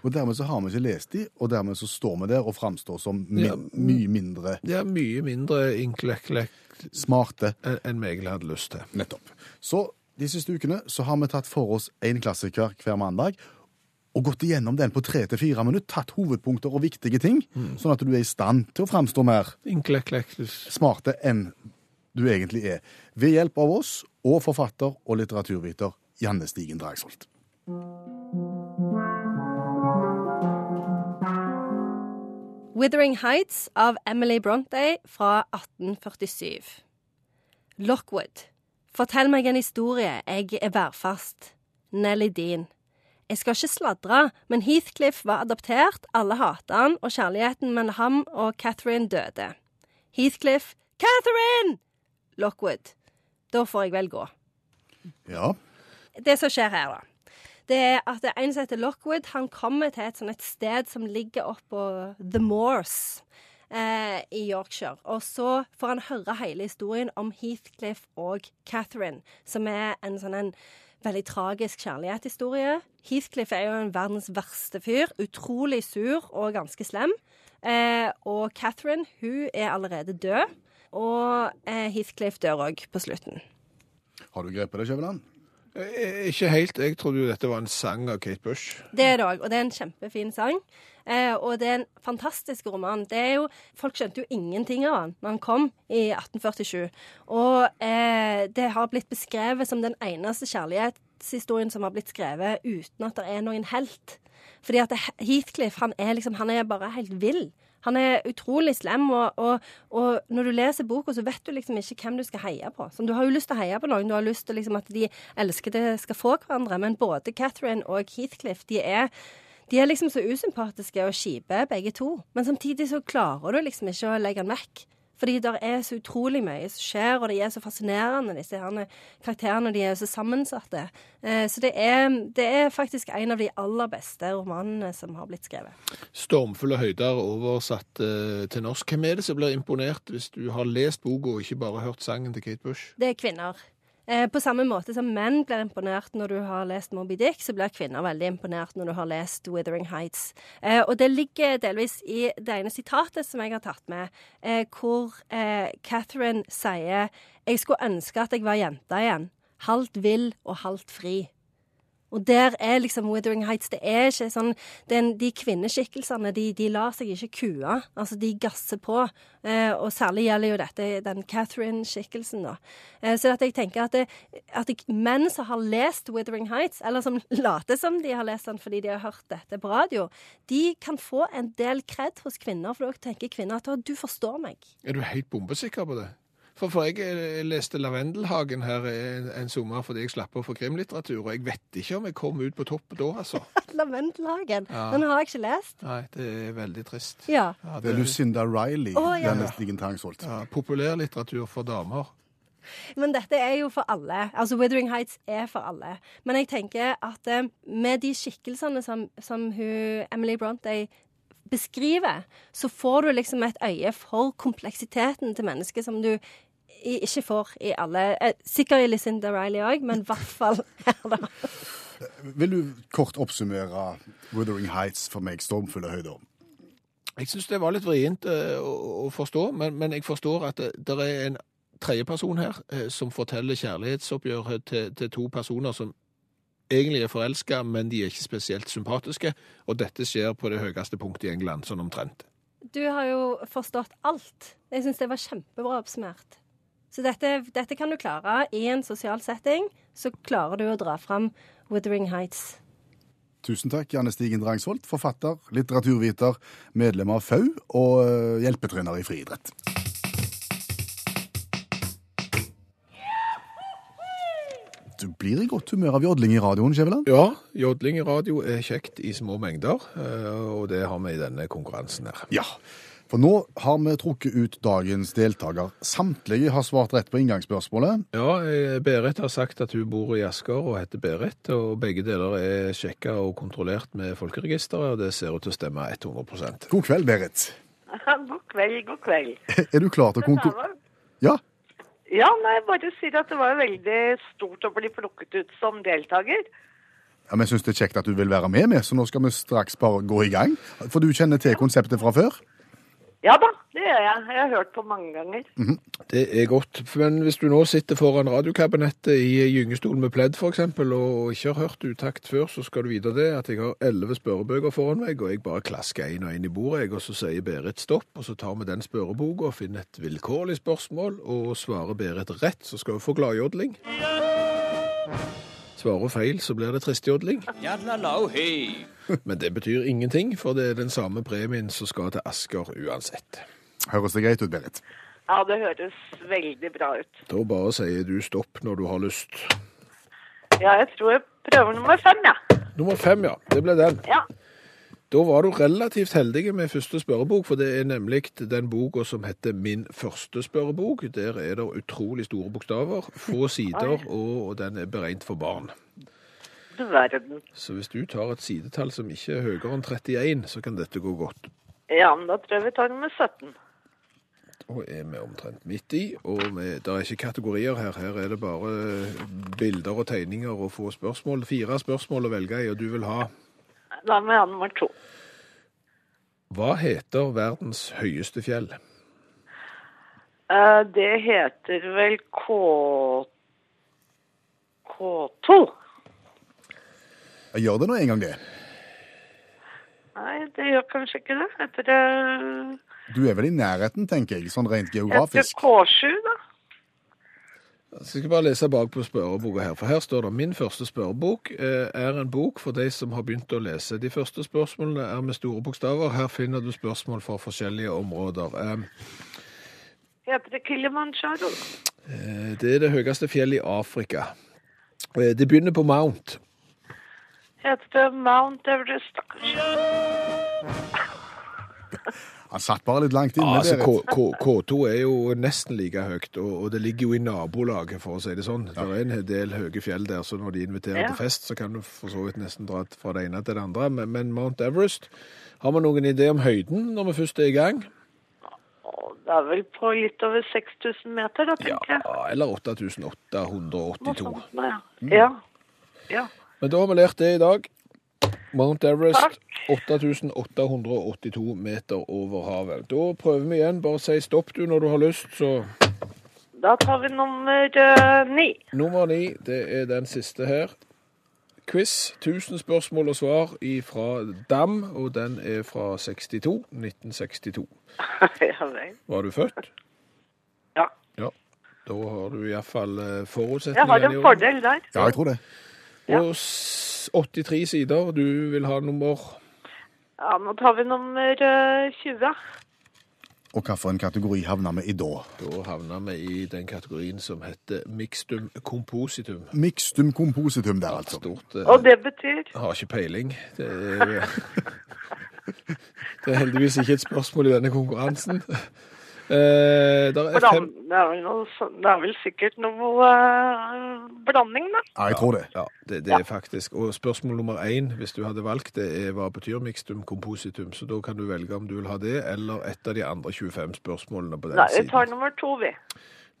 og dermed så har vi ikke lest de, og dermed så står vi der og framstår som mi Ja. mye mindre Det er mye mindre inklekklekt smarte. enn vi egentlig hadde lyst til. Nettopp. Så de siste ukene så har vi tatt for oss en klassiker hver mandag, og gått igjennom den på tre til fire minutter, tatt hovedpunkter og viktige ting, sånn at du er i stand til å framstå mer smarte enn du egentlig er. Ved hjelp av oss og forfatter og litteraturviter Janne Stigen Dragsholt. Withering Heights av Emily Bronte fra 1847. Lockwood. Fortell meg en historie, jeg er værfast. Nelly Dean. Jeg skal ikke sladre, men Heathcliff var adoptert, alle hatet han, og kjærligheten mellom ham og Catherine døde. Heathcliff Catherine! Lockwood, da får jeg vel gå. Ja. Det som skjer her, da, det er at det er en som heter Lockwood, han kommer til et et sted som ligger oppå The Moors eh, i Yorkshire. Og så får han høre hele historien om Heathcliff og Catherine, som er en sånn en veldig tragisk kjærlighetshistorie. Heathcliff er jo en verdens verste fyr. Utrolig sur og ganske slem. Eh, og Catherine, hun er allerede død. Og eh, Heathcliff dør òg på slutten. Har du grepet det, Skjæveland? Eh, Ikke helt. Jeg trodde jo dette var en sang av Kate Bush. Det er det òg, og det er en kjempefin sang. Eh, og det er en fantastisk roman. Det er jo, folk skjønte jo ingenting av han når han kom i 1847. Og eh, det har blitt beskrevet som den eneste kjærlighetshistorien som har blitt skrevet uten at det er noen helt. Fordi at Heathcliff han er, liksom, han er bare helt vill. Han er utrolig slem, og, og, og når du leser boka, så vet du liksom ikke hvem du skal heie på. Så du har jo lyst til å heie på noen, du har lyst til liksom at de elskede skal få hverandre, men både Catherine og Heathcliff, de er de er liksom så usympatiske og kjipe, begge to. Men samtidig så klarer du liksom ikke å legge den vekk. Fordi det er så utrolig mye som skjer, og de er så fascinerende, disse herne karakterene. De er så sammensatte. Eh, så det er, det er faktisk en av de aller beste romanene som har blitt skrevet. Stormfulle høyder oversatt eh, til norsk. Hvem er det som blir imponert hvis du har lest boka og ikke bare hørt sangen til Kate Bush? Det er kvinner. Eh, på samme måte som menn blir imponert når du har lest Moby Dick, så blir kvinner veldig imponert når du har lest Withering Heights. Eh, og det ligger delvis i det ene sitatet som jeg har tatt med, eh, hvor eh, Catherine sier Jeg skulle ønske at jeg var jenta igjen. Halvt vill og halvt fri. Og der er liksom Withering Heights Det er ikke sånn den, De kvinneskikkelsene, de, de lar seg ikke kue. Altså, de gasser på. Eh, og særlig gjelder jo dette den Catherine-skikkelsen, da. Eh, så jeg tenker at, det, at det, menn som har lest Withering Heights, eller som later som de har lest den fordi de har hørt dette på radio, de kan få en del kred hos kvinner, for da tenker kvinner at du forstår meg. Er du helt bombesikker på det? For, for jeg eh, leste Lavendelhagen her en, en sommer fordi jeg slapp å få krimlitteratur, og jeg vet ikke om jeg kom ut på topp da, altså. Lavendelhagen. Ja. Den har jeg ikke lest. Nei, det er veldig trist. Ja. Ja, Det er Lucinda Riley, oh, ja. denne Stigen Tangsholt. ja, populærlitteratur for damer. Men dette er jo for alle. Altså Withering Heights er for alle. Men jeg tenker at eh, med de skikkelsene som, som hun, Emily Bronte beskriver, så får du liksom et øye for kompleksiteten til mennesket som du i- ikke får i alle eh, Sikkert i Lucinda Riley òg, men i hvert fall her, da. Vil du kort oppsummere Wuthering Heights for meg, stormfulle høyder? Jeg syns det var litt vrient eh, å, å forstå, men, men jeg forstår at det, det er en tredjeperson her eh, som forteller kjærlighetsoppgjøret til, til to personer som egentlig er forelska, men de er ikke spesielt sympatiske. Og dette skjer på det høyeste punktet i England, sånn omtrent. Du har jo forstått alt. Jeg syns det var kjempebra oppsummert. Så dette, dette kan du klare i en sosial setting. Så klarer du å dra fram Withering Heights. Tusen takk, Janne Stigen Drangsvold, forfatter, litteraturviter, medlem av FAU og eh, hjelpetrener i friidrett. Du blir i godt humør av jodling i radioen, Skjæveland? Ja, jodling i radio er kjekt i små mengder, eh, og det har vi i denne konkurransen her. Ja. For nå har vi trukket ut dagens deltaker. Samtlige har svart rett på inngangsspørsmålet. Ja, eh, Berit har sagt at hun bor i Asker og heter Berit, og begge deler er sjekka og kontrollert med folkeregisteret, og det ser ut til å stemme 100% God kveld, Berit. God kveld, god kveld. Er du klar til å konkurrere? Ja. Ja, nei, jeg bare sier at det var veldig stort å bli plukket ut som deltaker. ja Vi syns det er kjekt at du vil være med, med, så nå skal vi straks bare gå i gang. For du kjenner til konseptet fra før? Ja da, det gjør jeg. Jeg har hørt på mange ganger. Det er godt, men hvis du nå sitter foran radiokabinettet i gyngestol med pledd eksempel, og ikke har hørt utakt før, så skal du vite det at jeg har elleve spørrebøker foran meg, og jeg bare klasker en og en i bordet, jeg, og så sier Berit stopp, og så tar vi den spørreboka og finner et vilkårlig spørsmål, og svarer Berit rett, så skal hun få gladjodling. Svarer feil, så blir det tristjodling. Men det betyr ingenting, for det er den samme premien som skal til Asker uansett. Høres det greit ut, Berit? Ja, det høres veldig bra ut. Da bare sier du stopp når du har lyst. Ja, jeg tror jeg prøver nummer fem, ja. Nummer fem, ja. Det ble den. Ja. Da var du relativt heldig med første spørrebok, for det er nemlig den boka som heter Min første spørrebok. Der er det utrolig store bokstaver, få sider, og, den er beregnet for barn. Så hvis du tar et sidetall som ikke er høyere enn 31, så kan dette gå godt. Ja, men da tror jeg vi tar nummer 17. Og er vi omtrent midt i, og det er ikke kategorier her. Her er det bare bilder og tegninger og få spørsmål. Fire spørsmål å velge i, og du vil ha Da må jeg ha nummer to. Hva heter verdens høyeste fjell? Eh, det heter vel K... K2. Jeg gjør det nå en gang, det. Nei, det gjør kanskje ikke det. Etter det Du er vel i nærheten, tenker jeg, sånn rent geografisk? Etter K7, da? Så jeg skal bare lese bakpå spørreboka her, for her står det min første spørrebok eh, er en bok for de som har begynt å lese. De første spørsmålene er med store bokstaver. Her finner du spørsmål fra forskjellige områder. Eh, Heter det Kilimanjaro? eh, det er det høyeste fjellet i Afrika. Eh, det begynner på Mount. Heter det Mount Everest, kanskje? Han satt bare litt langt inne. Altså, K, K, K2 er jo nesten like høyt, og, og det ligger jo i nabolaget, for å si det sånn. Det er en del høye fjell der, så når de inviterer Ja. til fest, så kan du for så vidt nesten dra fra det ene til det andre. Men, men Mount Everest, har vi noen idé om høyden når vi først er i gang? Det er vel på litt over 6000 meter, da, Ja, tenker jeg. eller 8882. sånt, nå, ja. Ja. ja. Men da har vi lært det i dag. Mount Everest, 8882 meter over havet. Da prøver vi igjen. Bare si stopp du når du har lyst, så Da tar vi nummer eh, ni. Nummer ni, det er den siste her. Quiz. 1000 spørsmål og svar fra Dam, og den er fra 62. 1962. ja vel. Var du født? Ja. Ja. Da har du iallfall Jeg har en fordel der. Ja, jeg tror det. Og s- 83 sider. Du vil ha nummer Ja, nå tar vi nummer eh, 20. Og hvilken kategori havner vi i da? Da havner vi i den kategorien som heter mixtum compositum. Mixtum compositum der, altså. Stort. eh, Og det betyr Jeg har ikke peiling. Det er, det er heldigvis ikke et spørsmål i denne konkurransen. Eh, der er fem det, er vel noe, sånn- det er vel sikkert noe eh, blanding, da. Ja, jeg tror det. Ja, det, det er faktisk. Og spørsmål nummer én, hvis du hadde valgt det, er hva betyr mixtum compositum? Så da kan du velge om du vil ha det, eller et av de andre 25 spørsmålene på den Nei, vi tar nummer to, vi.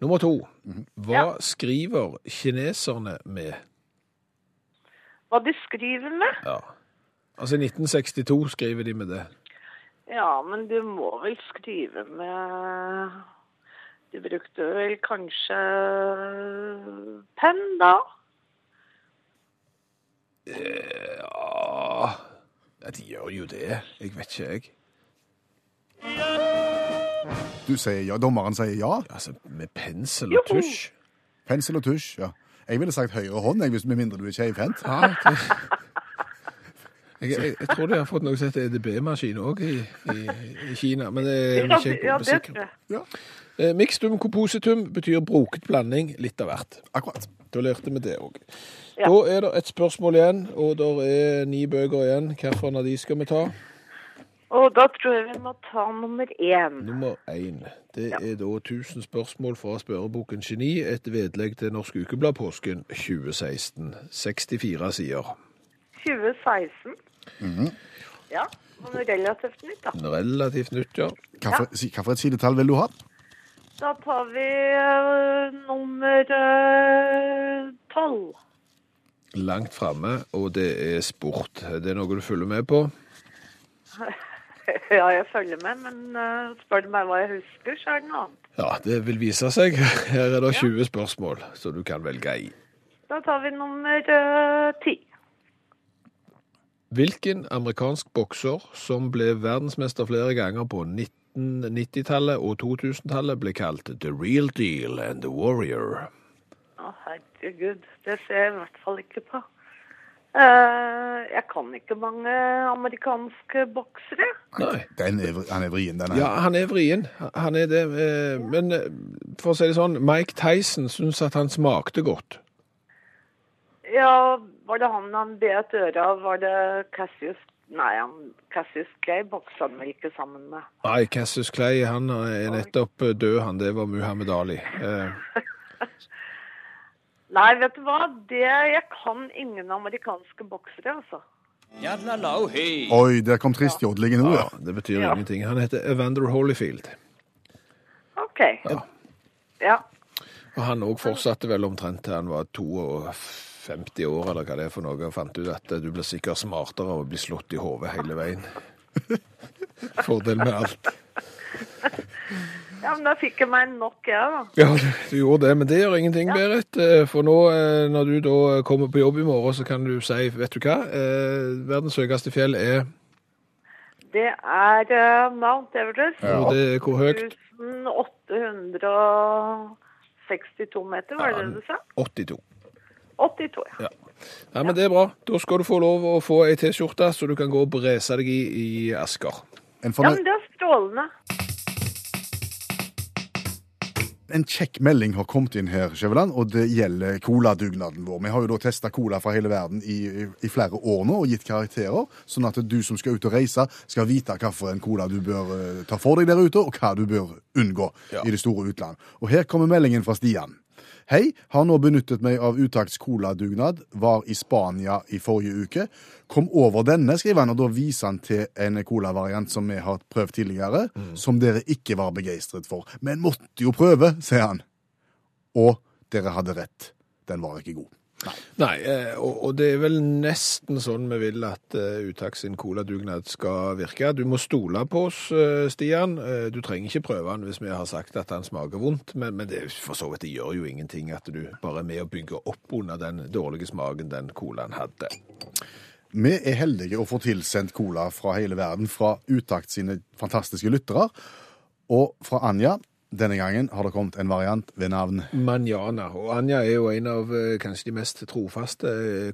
Nummer to. Hva Ja. skriver kineserne med? Hva de skriver med? Ja. Altså i 1962 skriver de med det. Ja, men du må vel skrive med Du brukte vel kanskje penn, da? Ja, ja de gjør jo det. Jeg vet ikke, jeg. Du sier ja, dommeren sier ja. Altså, med pensel og tusj. Pensel og tusj, ja. Jeg ville sagt høyre hånd, jeg, hvis med mindre du er keivhendt. Ja, det... jeg, jeg, jeg tror de har fått noe som heter EDB-maskin òg i, i, i Kina, men det er Ja, vi ikke ja, det sikre tror på. Ja. Eh, Mixtum compositum betyr broket blanding, litt av hvert. Akkurat. Da lærte vi det òg. Ja. Da er det et spørsmål igjen, og det er ni bøker igjen. Hvilken av de skal vi ta? Og da tror jeg vi må ta nummer én. Nummer én. Det er da 1000 spørsmål fra spørreboken Geni, et vedlegg til Norsk Ukeblad påsken 2016. 64 sider. 2016. Ja, men relativt nytt, da. Relativt nytt, ja. Hvilket sidetall vil du ha? Da tar vi uh, nummer eh, tolv. Langt framme, og det er sport. Det er noe du følger med på? ja, jeg følger med, men uh, spør du meg hva jeg husker, så er det noe annet. Ja, det vil vise seg. Her er det 20 spørsmål, så du kan velge i. Da tar vi nummer ti. Hvilken amerikansk bokser som ble verdensmester flere ganger på 1990-tallet og 2000-tallet, ble kalt The Real Deal and The Warrior? Å, herregud. Det ser jeg i hvert fall ikke på. Uh, jeg kan ikke mange amerikanske boksere. Nei. Den er, han er vrien, den her. Ja, han er vrien. Han er det. eh, Men eh, for å si det sånn, Mike Tyson syns at han smakte godt. Ja, var det han han bet øret av? Var det Cassius Nei, han, Cassius Clay boksa han vel ikke sammen med. Nei, Cassius Clay han er nettopp død, han. Det var Muhammed Ali. Eh, Nei, vet du hva? Det, jeg kan ingen amerikanske boksere, altså. Oi, der kom tristjodlingen nå, ja. ja, det betyr Ja. ingenting. Han heter Evander Holyfield. OK. Ja. Og han òg fortsatte vel omtrent til han var 52 år, eller hva det er for noe, og fant ut at du blir sikkert smartere av å bli slått i hodet hele veien. Fordel med alt. ja, men da fikk jeg meg nok, jeg, da. Ja, du gjorde det, men det gjør ingenting, Berit. eh, For nå, eh, når du da kommer på jobb i morgen, så kan du si, vet du hva, eh, verdens høyeste fjell er, Det er Mount Everest. og det er hvor høyt? 1862 meter, var det det du sa? 82. 82, ja. Ja, men det er bra. Da skal du få lov å få ei T-skjorte, så du kan gå og brese deg i, i Asker. En, Ja, men det er strålende. en kjekk melding har kommet inn her, Skjæveland, og det gjelder coladugnaden vår. Vi har jo da testa cola fra hele verden i, i, i flere år nå og gitt karakterer, sånn at du som skal ut og reise, skal vite hvilken cola du bør uh, ta for deg der ute, og hva du bør unngå Ja. i det store utland. Og her kommer meldingen fra Stian. Hei, har nå benyttet meg av Utakts coladugnad, var i Spania i forrige uke. Kom over denne, skriver han, og da viser han til en colavariant som vi har prøvd tidligere, som dere ikke var begeistret for. Men måtte jo prøve, sier han. Og dere hadde rett. Den var ikke god. Nei, Nei og, og det er vel nesten sånn vi vil at uh, Uttak sin coladugnad skal virke. Du må stole på oss, eh, Stian. Eh, du trenger ikke prøve den hvis vi har sagt at den smaker vondt, men, men det, for så vidt det gjør jo ingenting at du bare er med å bygge opp under den dårlige smaken den colaen hadde. Vi er heldige å få tilsendt cola fra hele verden, fra Utakt sine fantastiske lyttere. Og fra Anja, denne gangen har det kommet en variant ved navn Manjana. Og Anja er jo en av eh, kanskje de mest trofaste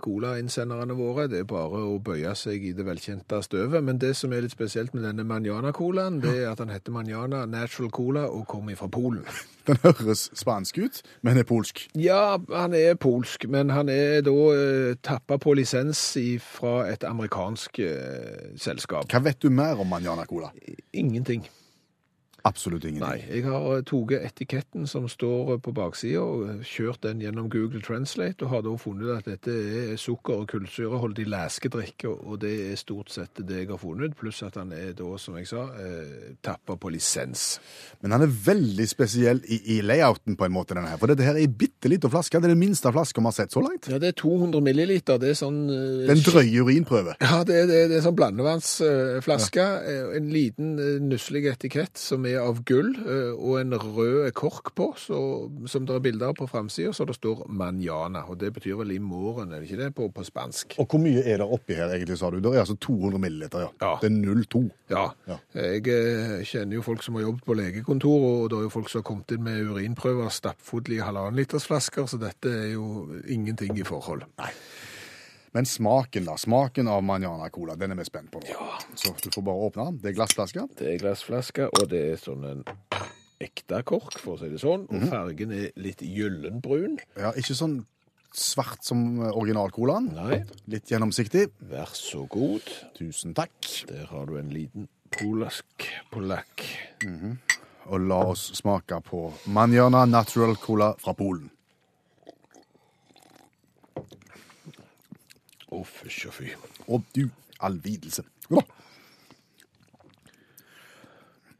colainnsenderne cola-innsenderne våre. Det er bare å bøye seg i det velkjente støvet. Men det som er litt spesielt med denne Manjana-colaen, det er at han heter Manjana Natural Cola og kommer fra Polen. Den høres spansk ut, men er polsk. Ja, han er polsk, men han er da eh, tappa på lisens fra et amerikansk eh, selskap. Hva vet du mer om Manjana Cola? Ingenting. Absolutt ingenting. Nei. Jeg har eh, tatt etiketten som står eh, på baksida, og eh, kjørt den gjennom Google Translate, og har da funnet at dette er sukker- og kullsyreholdig leskedrikk, og det er stort sett det jeg har funnet, pluss at han er da, som jeg sa, tappa på lisens. Men han er veldig spesiell i, i layouten, på en måte, denne her. For dette her er ei bitte lita flaske. Det er den minste flaska vi har sett så langt. Ja, det er 200 milliliter. Det er sånn Den drøye urinprøve. Ja, det, er- det, er- det er sånn blandevannsflaske. Ja. En liten nusselig etikett som er av gull, eh, og en rød kork på, så, som det er bilder av på framsida, så det står manjana. Og det betyr vel i morgen, er det ikke det, på, på spansk? Og hvor mye er det oppi her, egentlig, sa du? Det er altså 200 milliliter, ja. Ja. Det er 0,2. Ja. Ja. Jeg eh, kjenner jo folk som har jobbet på legekontor, og det er jo folk som har kommet inn med urinprøver stappfulle i halvannen liters flasker, så dette er jo ingenting i forhold. Men smaken, da. Smaken av Manjana Cola, den er vi spent på nå. Så du får bare åpne den. Det er glassflaske. Det er glassflaske, og det er sånn en ekte kork, for å si det sånn, og fargen er litt gyllenbrun. Ja, ikke sånn svart som originalcolaen. Nei. Litt gjennomsiktig. Vær så god. Tusen takk. Der har du en liten polask polakk. Og la oss smake på Manjana Natural Cola fra Polen. Å, fysj og fy. Å, du all videlse.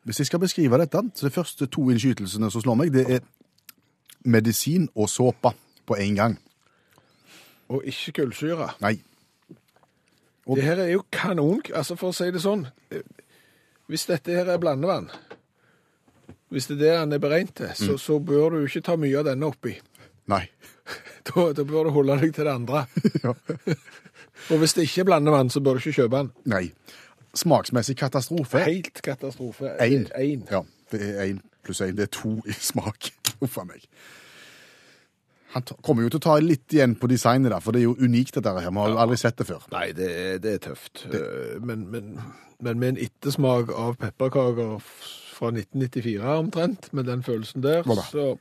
Hvis jeg skal beskrive dette, så de første to innskytelsene som slår meg, det er medisin og såpe på en gang. Og ikke kullsyre. Nei. Og- Det her er jo kanon, altså for å si det sånn. Hvis dette her er blandevann, hvis det er det han er beregnet til, så, så bør du ikke ta mye av denne oppi. Nei. Da, da bør du holde deg til det andre. Og hvis det ikke er blandevann, så bør du ikke kjøpe den. Nei. Smaksmessig katastrofe. Helt katastrofe. Én. Ja, det er én pluss én. Det er to i smak. Uff a meg. Han kommer jo til å ta litt igjen på designet, der, for det er jo unikt, dette her. Vi har jo aldri sett det før. Nei, det er, det er tøft. Det... Men, men, men med en ettersmak av pepperkaker fra 1994 omtrent, med den følelsen der, så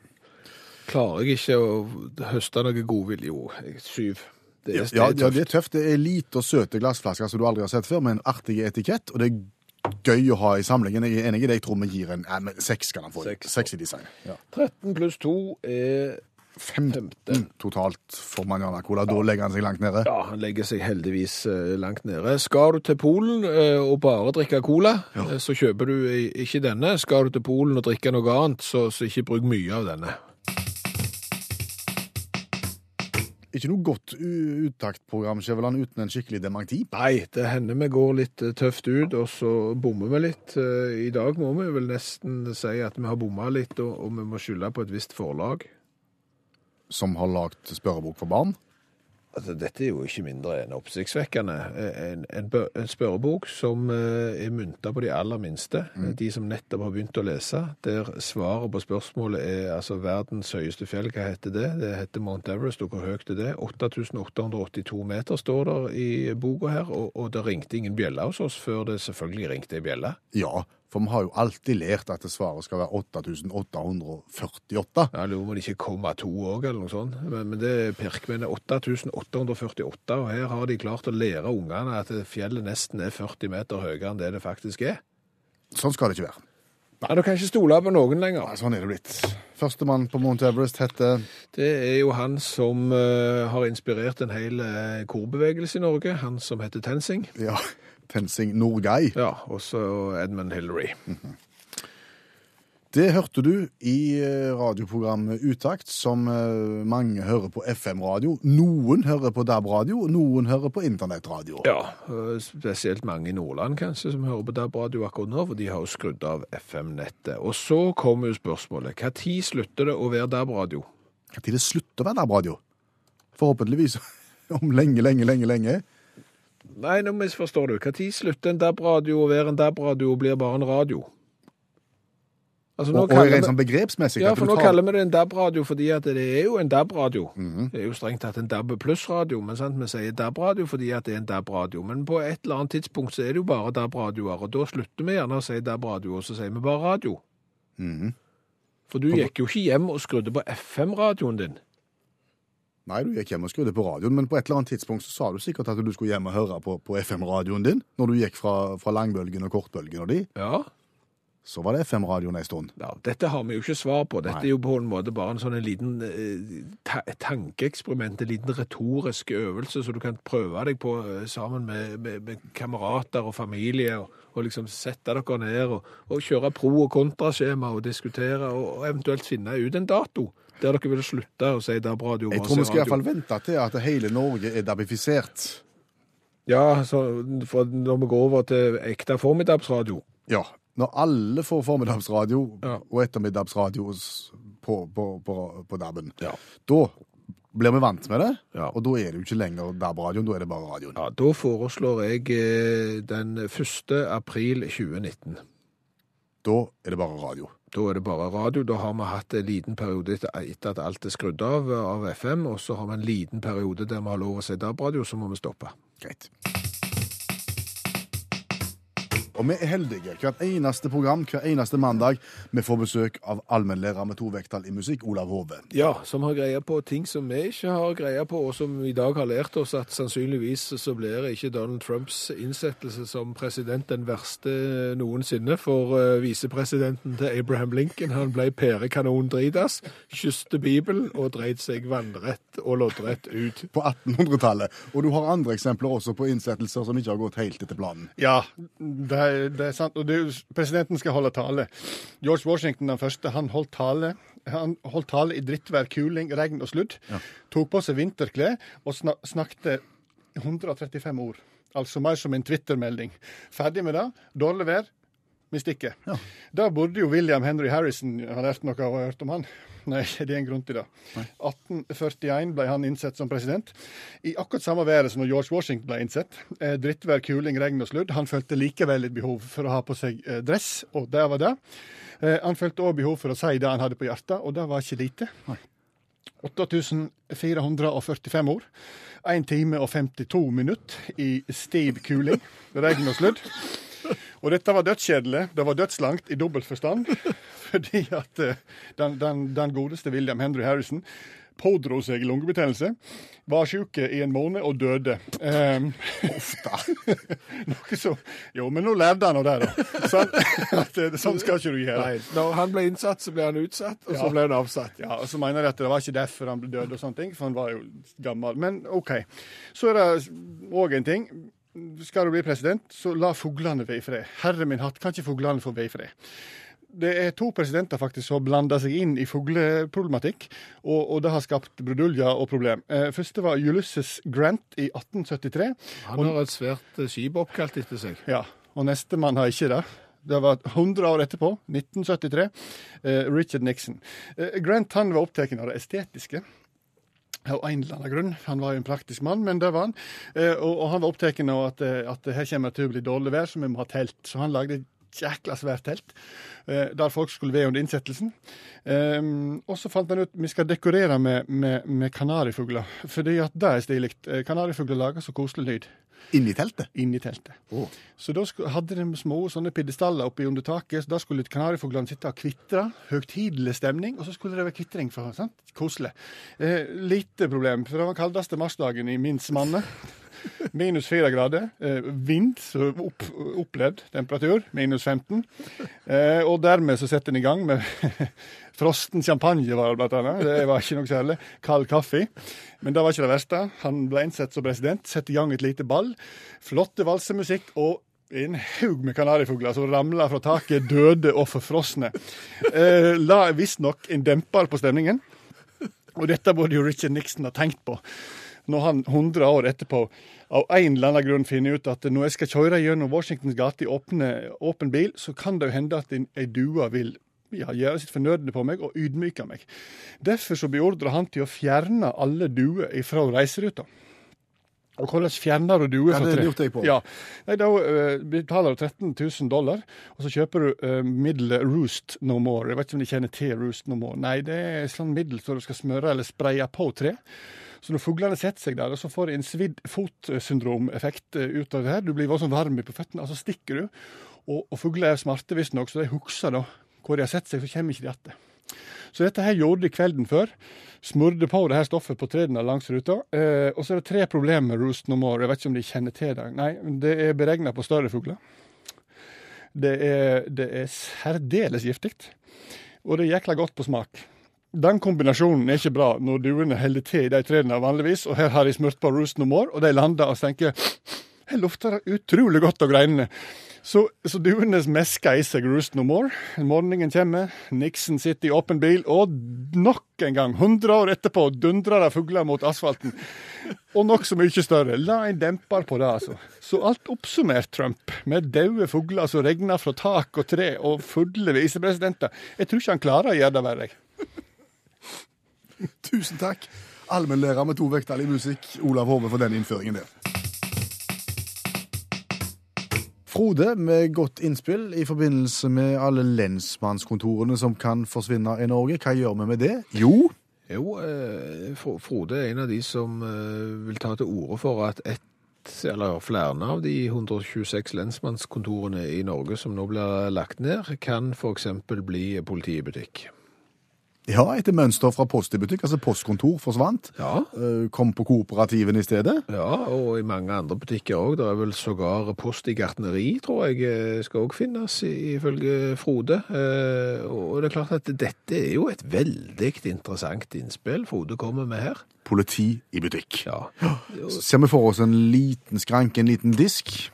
klarer jeg ikke å høste noe godvilje. Jo, syv. Det er, Ja, det ja, er det er tøft. tøft. Det er lite og søte glassflasker som du aldri har sett før, med en artig etikett. Og det er gøy å ha i samlingen. Jeg er enig i det. Jeg tror vi gir en ja, men seks. kan han få. Seks. Seks i design. Ja. 13 pluss 2 er 15 totalt for Manjana Cola. Da legger han seg langt nede. Ja, han legger seg heldigvis eh, langt nede. Skal du til Polen eh, og bare drikke cola, ja. så kjøper du ikke denne. Skal du til Polen og drikke noe annet, så, så ikke bruk mye av denne. Ikke noe godt uttaktprogram, Skjæveland, uten en skikkelig dementi. Nei, det hender vi går litt eh, tøft ut, og så bommer vi litt. Eh, I dag må vi vel nesten si at vi har bomma litt, og, og vi må skylde på et visst forlag. Som har lagd spørrebok for barn. Altså, dette er jo ikke mindre enn oppsiktsvekkende. En, en, en spørrebok som eh, er mynta på de aller minste, de som nettopp har begynt å lese, der svaret på spørsmålet er altså verdens høyeste fjell, hva heter det? Det heter Mount Everest, og hvor høyt er det? 8882 meter står der i boka her, og, og det ringte ingen bjelle hos oss før det selvfølgelig ringte ei bjelle. Ja, for vi har jo alltid lært at det svaret skal være 8848. Jeg lurer på om det ikke kommer to òg, eller noe sånt. Men, men det er Pirkmen er 8848, og her har de klart å lære ungene at fjellet nesten er 40 meter høyere enn det det faktisk er. Sånn skal det ikke være. Nei, du kan ikke stole på noen lenger. Nei, sånn er det blitt. Førstemann på Mount Everest heter Det er jo han som uh, har inspirert en hel uh, korbevegelse i Norge, han som heter Tensing. ja, Tensing Norgay. Ja, og så Edmund Hillary. Det hørte du i eh, radioprogrammet Utakt, som eh, mange hører på FM-radio. Noen hører på DAB-radio, noen hører på internettradio. Ja, eh, spesielt mange i Nordland kanskje som hører på DAB-radio akkurat nå, for de har jo skrudd av FM-nettet. Og så kommer jo spørsmålet, tid slutter det å være DAB-radio? Når det slutter å være DAB-radio? Forhåpentligvis om lenge, lenge, lenge, lenge. Nei, nå misforstår du. Når slutter en DAB-radio å være en DAB-radio og blir bare en radio? Altså, Og, og rent sånn begrepsmessig. Ja, for nå tar- kaller vi det en DAB-radio fordi at det er jo en DAB-radio. Det er jo strengt tatt en DAB pluss-radio, men sant? vi sier DAB-radio fordi at det er en DAB-radio. Men på et eller annet tidspunkt så er det jo bare DAB-radioer, og da slutter vi gjerne å si DAB-radio, og så sier vi bare radio. Mhm. For du gikk jo ikke hjem og skrudde på FM-radioen din. Nei, du gikk hjem og skrudde på radioen, men på et eller annet tidspunkt så sa du sikkert at du skulle hjem og høre på, på FM-radioen din, når du gikk fra, fra langbølgen og kortbølgen og de. Ja. Så var det FM-radioen en stund. ja, dette har vi jo ikke svar på. Dette Nei. er jo på en måte bare en sånn en liten eh, ta tankeeksperiment, en liten retorisk øvelse, så du kan prøve deg på eh, sammen med, med, med kamerater og familie, og, og liksom sette dere ned og, og kjøre pro- og kontraskjema og diskutere, og, og eventuelt finne ut en dato der dere ville slutte å si DAB-radio. Jeg tror vi skal i hvert fall vente til at hele Norge er dabifisert. Ja, så, for når vi går over til ekte formiddagsradio, Ja. Når alle får formiddagsradio Ja. og ettermiddagsradio på, på, på, på DAB-en, Ja. da blir vi vant med det, Ja. og da er det jo ikke lenger DAB-radioen, da er det bare radioen. ja, da foreslår jeg eh, den 1. april 2019. Da er det bare radio. Da er det bare radio. Da har vi hatt en liten periode etter, at alt er skrudd av av FM, og så har vi en liten periode der vi har lov å si DAB-radio, så må vi stoppe. Greit. Og vi er heldige. Hvert eneste program, hver eneste mandag, vi får besøk av allmennlærer med to vekttall i musikk, Olav Hove. Ja, som har greie på ting som vi ikke har greie på, og som i dag har lært oss at sannsynligvis så blir ikke Donald Trumps innsettelse som president den verste noensinne for eh, visepresidenten til Abraham Lincoln. Han ble pærekanon dritas, kysste Bibelen og dreit seg vannrett og loddrett ut. På 1800-tallet. Og du har andre eksempler også på innsettelser som ikke har gått helt etter planen. Ja, det er, det er sant. Og det, presidenten skal holde tale. George Washington den første, han holdt tale. Han holdt tale i drittvær, kuling, regn og sludd. Tok på seg vinterklær og snak snakket 135 ord. Altså mer som en Twitter-melding. Ferdig med det. Dårlig vær. Vi stikker. Da burde jo William Henry Harrison ha lært noe av å ha hørt om han. Nei, det er en grunn til det. 1841 ble han innsett som president. I akkurat samme været som når George Washington ble innsett. Eh, drittvær, kuling, regn og sludd. Han følte likevel et behov for å ha på seg eh, dress, og det var det. Eh, han følte òg behov for å si det han hadde på hjertet, og det var ikke lite. 8445 ord. 1 time og 52 minutter i stiv kuling, regn og sludd. Og dette var dødskjedelig. Det var dødslangt i dobbelt forstand. Fordi at eh, den, den, den godeste William Henry Harrison pådro seg lungebetennelse, var syke i en måned og døde. Um, Noe så Jo, men nå levde han av det, da. Sånn, at, sånn skal ikke du gjøre. Nei, når han ble innsatt, så ble han utsatt, og så ble han avsatt. Ja, og så mener de at det var ikke derfor han ble død, og sånne ting, for han var jo gammel. Men OK. Så er det òg en ting. Skal du bli president, så la fuglene være i fred. Herre min hatt, kan ikke fuglene få være i fred? Det er to presidenter faktisk som blanda seg inn i fugleproblematikk, og, og det har skapt bruduljer og problem. Eh, første var Ulysses Grant i 1873. Han har et svært eh, skip oppkalt etter seg. Ja, og nestemann har ikke det. Det var 100 år etterpå, 1973, eh, Richard Nixon. Eh, Grant han var opptatt av det estetiske. Av en eller annen grunn. Han var jo en praktisk mann, men det var han. Eh, og, og han var opptatt av at, eh, at her kommer det til å bli dårlig vær, så vi må ha telt. Så han lagde et jækla svært telt eh, der folk skulle være under innsettelsen. Eh, og så fant han ut vi skal dekorere med, med, med kanarifugler, fordi at det er stilig. Kanarifugler lager så koselig lyd Inni teltet. inni teltet. Så da hadde de små sånne pidestaller oppe under taket, så da skulle kanarifuglene sitte og kvitre. Høytidelig stemning, og så skulle det være kvitring. for sant? Koselig. Eh, lite problem, for det var kaldeste marsdagen i minst manne. Minus fire grader. Eh, vind, opp, opplevd temperatur, minus 15. Eh, og dermed så setter en i gang med frosten champagne, var det blant annet. Det var ikke noe særlig. Kald kaffe. Men det var ikke det verste. Han ble innsett som president, Sette i gang et lite ball. Flotte valsemusikk og en haug med kanarifugler som ramla fra taket, døde og forfrosne. Eh, la visstnok en demper på stemningen. Og dette burde jo Richard Nixon ha tenkt på når han 100 år etterpå av en eller annen grunn finner ut at når jeg skal kjøre gjennom Washingtons gate i åpen bil, så kan det jo hende at en- ei due vil ja, gjøre sitt fornødne på meg og ydmyke meg. Derfor så beordrer han til å fjerne alle duer fra reiseruta. Og hvordan fjerner du duer Ja, fra det tre? lurte jeg på. Ja, Nei, Da uh, betaler du 13 000 dollar, og så kjøper du uh, middel Roost No More. Jeg vet ikke om de kjenner til Roost No More. Nei, det er sånn middel som du skal smøre eller spraye på tre. Så når fuglene setter seg der, så får de en svidd fotsyndrom-effekt eh, ut av det her, du blir sånn varm på føttene, og så stikker du. Og, og fugler er smarte visstnok, så de husker da hvor de har sett seg, så kommer ikke de igjen. Så dette her gjorde de kvelden før. Smurte på det her stoffet på trærne langs ruta. Eh, og så er det tre problemer med Roost No More. Jeg vet ikke om de kjenner til det. Nei, det er beregna på større fugler. Det er, det er særdeles giftig. Og det er jækla godt på smak. Den kombinasjonen er ikke bra når duene holder til i de trærne vanligvis, og her har de smurt på Roost No More, og de lander og tenker her lukter det utrolig godt av greinene. Så, så duene mesker i seg Roost No More. Morgenen kommer, Nixon sitter i åpen bil, og nok en gang, 100 år etterpå, dundrer det fugler mot asfalten. Og nokså mye større. La en demper på det, altså. Så alt oppsummert, Trump, med døde fugler som regner fra tak og tre, og fulle visepresidenter. Jeg tror ikke han klarer å gjøre det verre. jeg. Tusen takk. Allmennlærer med to vekttall i musikk, Olav Hove, for den innføringen der. Frode, med godt innspill i forbindelse med alle lensmannskontorene som kan forsvinne i Norge. Hva gjør vi med det? Jo, Jo, eh, Frode er en av de som eh, vil ta til orde for at et eller flere av de 126 lensmannskontorene i Norge som nå blir lagt ned, kan f.eks. bli politibutikk. Ja, etter mønster fra Post i butikk, altså postkontor forsvant. Ja. Eh, Kom på kooperativen i stedet. Ja, og i mange andre butikker òg. Det er vel sågar post i gartneri, tror jeg, eh, skal òg finnes, ifølge Frode. Eh, Og det er klart at dette er jo et veldig interessant innspill Frode kommer med her. Politi i butikk. Ja. Ser vi for oss en liten skranke, en liten disk?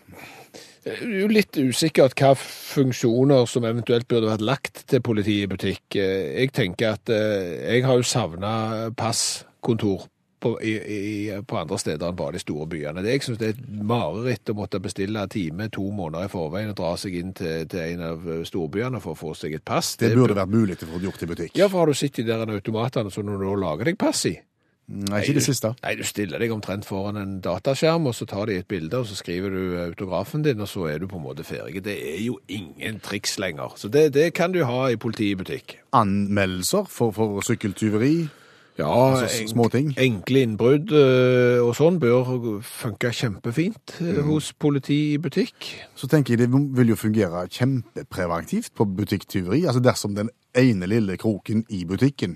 Det er jo litt usikkert hva funksjoner som eventuelt burde vært lagt til politiet i butikk. Eh, Jeg tenker at eh, jeg har jo savna passkontor på, i, i, på andre steder enn bare de store byene. Det, jeg syns det er et mareritt å måtte bestille time to måneder i forveien og dra seg inn til, til en av storbyene for å få seg et pass. Det burde vært mulig å få gjort i butikk. Ja, for har du sett de der automatene som du nå lager deg pass i? Nei, ikke det siste. Nei, du stiller deg omtrent foran en dataskjerm, og så tar de et bilde, og så skriver du autografen din, og så er du på en måte ferdig. Det er jo ingen triks lenger. Så det, det kan du ha i politibutikk. Anmeldelser for, for sykkeltyveri. Ja, Altså, små ting. Enkle innbrudd eh, og sånn bør funke kjempefint eh, Mm. hos politi i butikk. Så tenker jeg det vil jo fungere kjempepreventivt på butikktyveri. Altså dersom den ene lille kroken i butikken,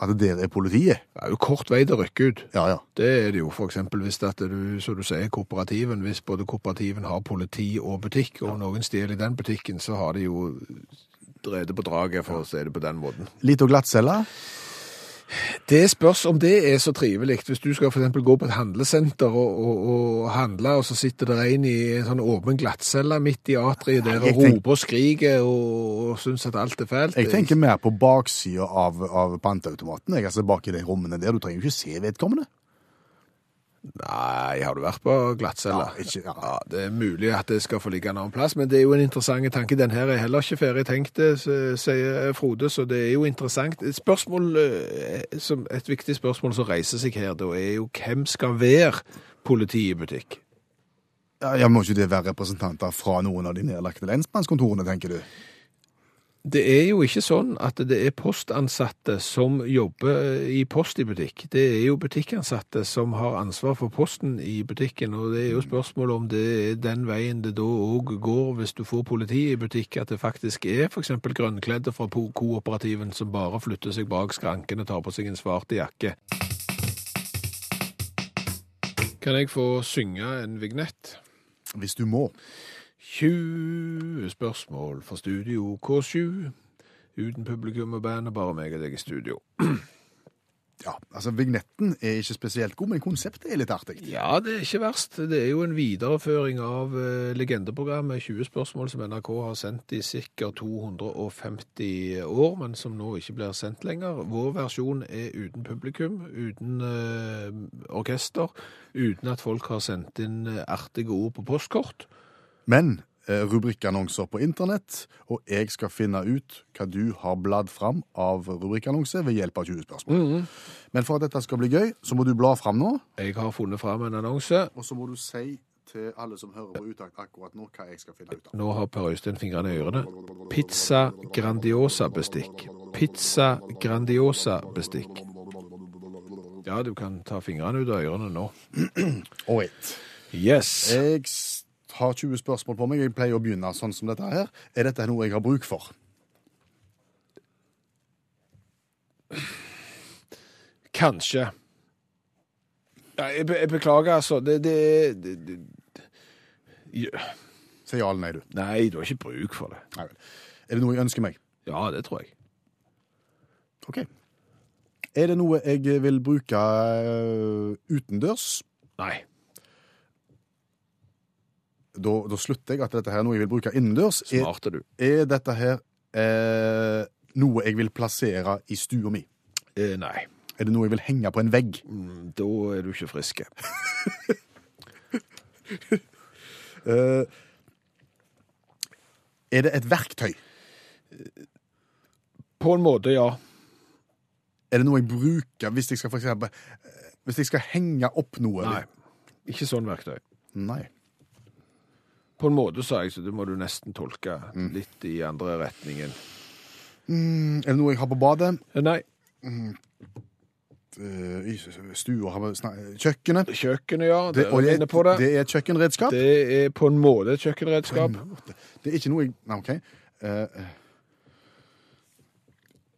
at der er politiet. Det er jo kort vei til å rykke ut. Ja, ja. Det er det jo eksempel hvis dette du, så du sier, kooperativen, hvis både kooperativen har politi og butikk, og noen stjeler i den butikken, så har de jo drevet på draget, for å si det på den måten. Litt og glattcelle. Det spørs om det er så trivelig. Hvis du skal for eksempel gå på et handlesenter og, og, og handle, og så sitter det en i en sånn åpen glattcelle midt i atriet der og roper og skriker og, og syns at alt er fælt. Jeg tenker mer på baksida av, av panteautomaten. Altså bak i de rommene der. Du trenger jo ikke se vedkommende. Nei, har du vært på glattcelle? Ja, ikke- ja. Ja, det er mulig at det skal få ligge en annen plass, men det er jo en interessant tanke. Den her er heller ikke ferdig tenkt, sier Frode, så det er jo interessant. Et spørsmål, eh, et viktig spørsmål som reiser seg her, da, er jo hvem skal være politi i butikk? Ja, ja, Må ikke det være representanter fra noen av de nedlagte lensmannskontorene, tenker du? Det er jo ikke sånn at det er postansatte som jobber i post i butikk. Det er jo butikkansatte som har ansvar for posten i butikken, og det er jo spørsmålet om det er den veien det da òg går hvis du får politi i butikk, at det faktisk er f.eks. grønnkledde fra kooperativen som bare flytter seg bak skranken og tar på seg en svart jakke. Kan jeg få synge en vignett? Hvis du må. 20 spørsmål fra Studio K7. Uten publikum og band, bare meg og deg i studio. Ja, altså Vignetten er ikke spesielt god, men konseptet er litt artig. Ja, det er ikke verst. Det er jo en videreføring av uh, legendeprogrammet 20 spørsmål som NRK har sendt i sikkert 250 år, men som nå ikke blir sendt lenger. Vår versjon er uten publikum, uten uh, orkester, uten at folk har sendt inn eh, artige ord på postkort. Men eh, rubrikkannonser på internett, og jeg skal finne ut hva du har bladd fram av rubrikkannonser ved hjelp av 20 spørsmål. Men for at dette skal bli gøy, så må du bla fram nå, Jeg har funnet fram en annonse. og så må du si til alle som hører på Utakt akkurat nå, hva jeg skal finne ut av. Nå har Per Øystein fingrene i ørene. Pizza Grandiosa-bestikk. Pizza Grandiosa-bestikk. Ja, du kan ta fingrene ut av ørene nå. All right. Yes. Jeg har 20 spørsmål på meg. Jeg pleier å begynne sånn som dette her. Er dette noe jeg har bruk for? Kanskje. Ja, jeg, be jeg beklager, altså. Det, det, det, det. Si ja eller nei, du. Nei, du har ikke bruk for det. Nei. Er det noe jeg ønsker meg? Ja, det tror jeg. OK. Er det noe jeg vil bruke uh, utendørs? Nei. Da, da slutter jeg at dette her er noe jeg vil bruke innendørs. Smart er du. er dette her eh, noe jeg vil plassere i stua mi? Eh, nei. Er det noe jeg vil henge på en vegg? Mm, Da er du ikke frisk. Eh, er det et verktøy? På en måte, ja. Er det noe jeg bruker hvis jeg skal for eksempel eh, Hvis jeg skal henge opp noe? Nei. Ikke sånn verktøy. Nei. På en måte, sa jeg, så det må du nesten tolke litt i andre retningen. Mm, er det noe jeg har på badet? Eh, Nei. Eh, I stua Kjøkkenet? Kjøkkenet, ja. Det, Det er på det. det er et kjøkkenredskap? Det er på en måte et kjøkkenredskap. Det er ikke noe jeg Nei, OK. Uh,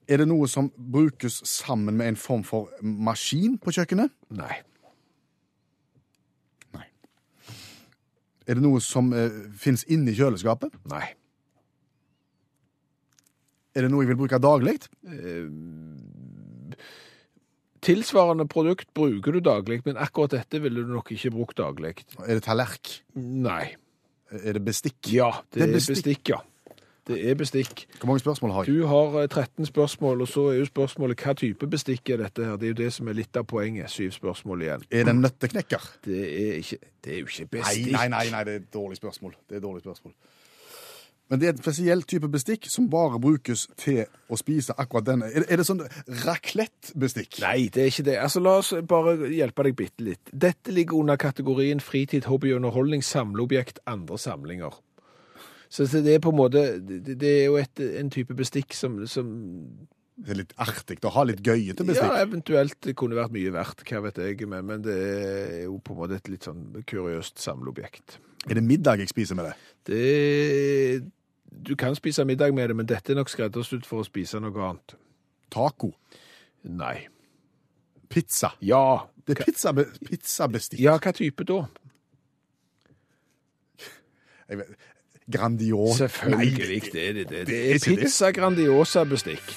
er det noe som brukes sammen med en form for maskin på kjøkkenet? Nei. Er det noe som uh, fins inni kjøleskapet? Nei. Er det noe jeg vil bruke daglig? Tilsvarende produkt bruker du daglig, men akkurat dette ville du nok ikke brukt daglig. Er det tallerk? Nei. Er det bestikk? Ja, det, Det er bestikk. bestikk. ja. Det er bestikk. Hvor mange spørsmål har jeg? Du har eh, 13 spørsmål, og så er jo spørsmålet hva type bestikk er dette her? Det er jo det som er litt av poenget. Syv spørsmål igjen. Er det en nøtteknekker? Det er, ikke, det er jo ikke bestikk. nei, nei, nei, det er et dårlig spørsmål. Det er et dårlig spørsmål. Men det er en spesiell type bestikk som bare brukes til å spise akkurat denne. Er, er det sånn raclette-bestikk? Nei, det er ikke det. Altså, La oss bare hjelpe deg bitte litt. Dette ligger under kategorien fritid, hobby, underholdning, samleobjekt, andre samlinger. Så det er på en måte Det det er jo et, en type bestikk som, som Det er litt artig å ha litt gøyete bestikk. Ja, eventuelt det kunne vært mye verdt, hva vet jeg, men, men det er jo på en måte et litt sånn kuriøst samleobjekt. Er det middag jeg spiser med det? Det Du kan spise middag med det, men dette er nok skreddersydd for å spise noe annet. Taco? Nei. Pizza? Ja. Det er pizza, pizzabestikk. Ja, hva type da? Jeg vet- Grandiosa Selvfølgelig, Nei, det det. Det, det er er ikke det. pizza Grandiosa-bestikk.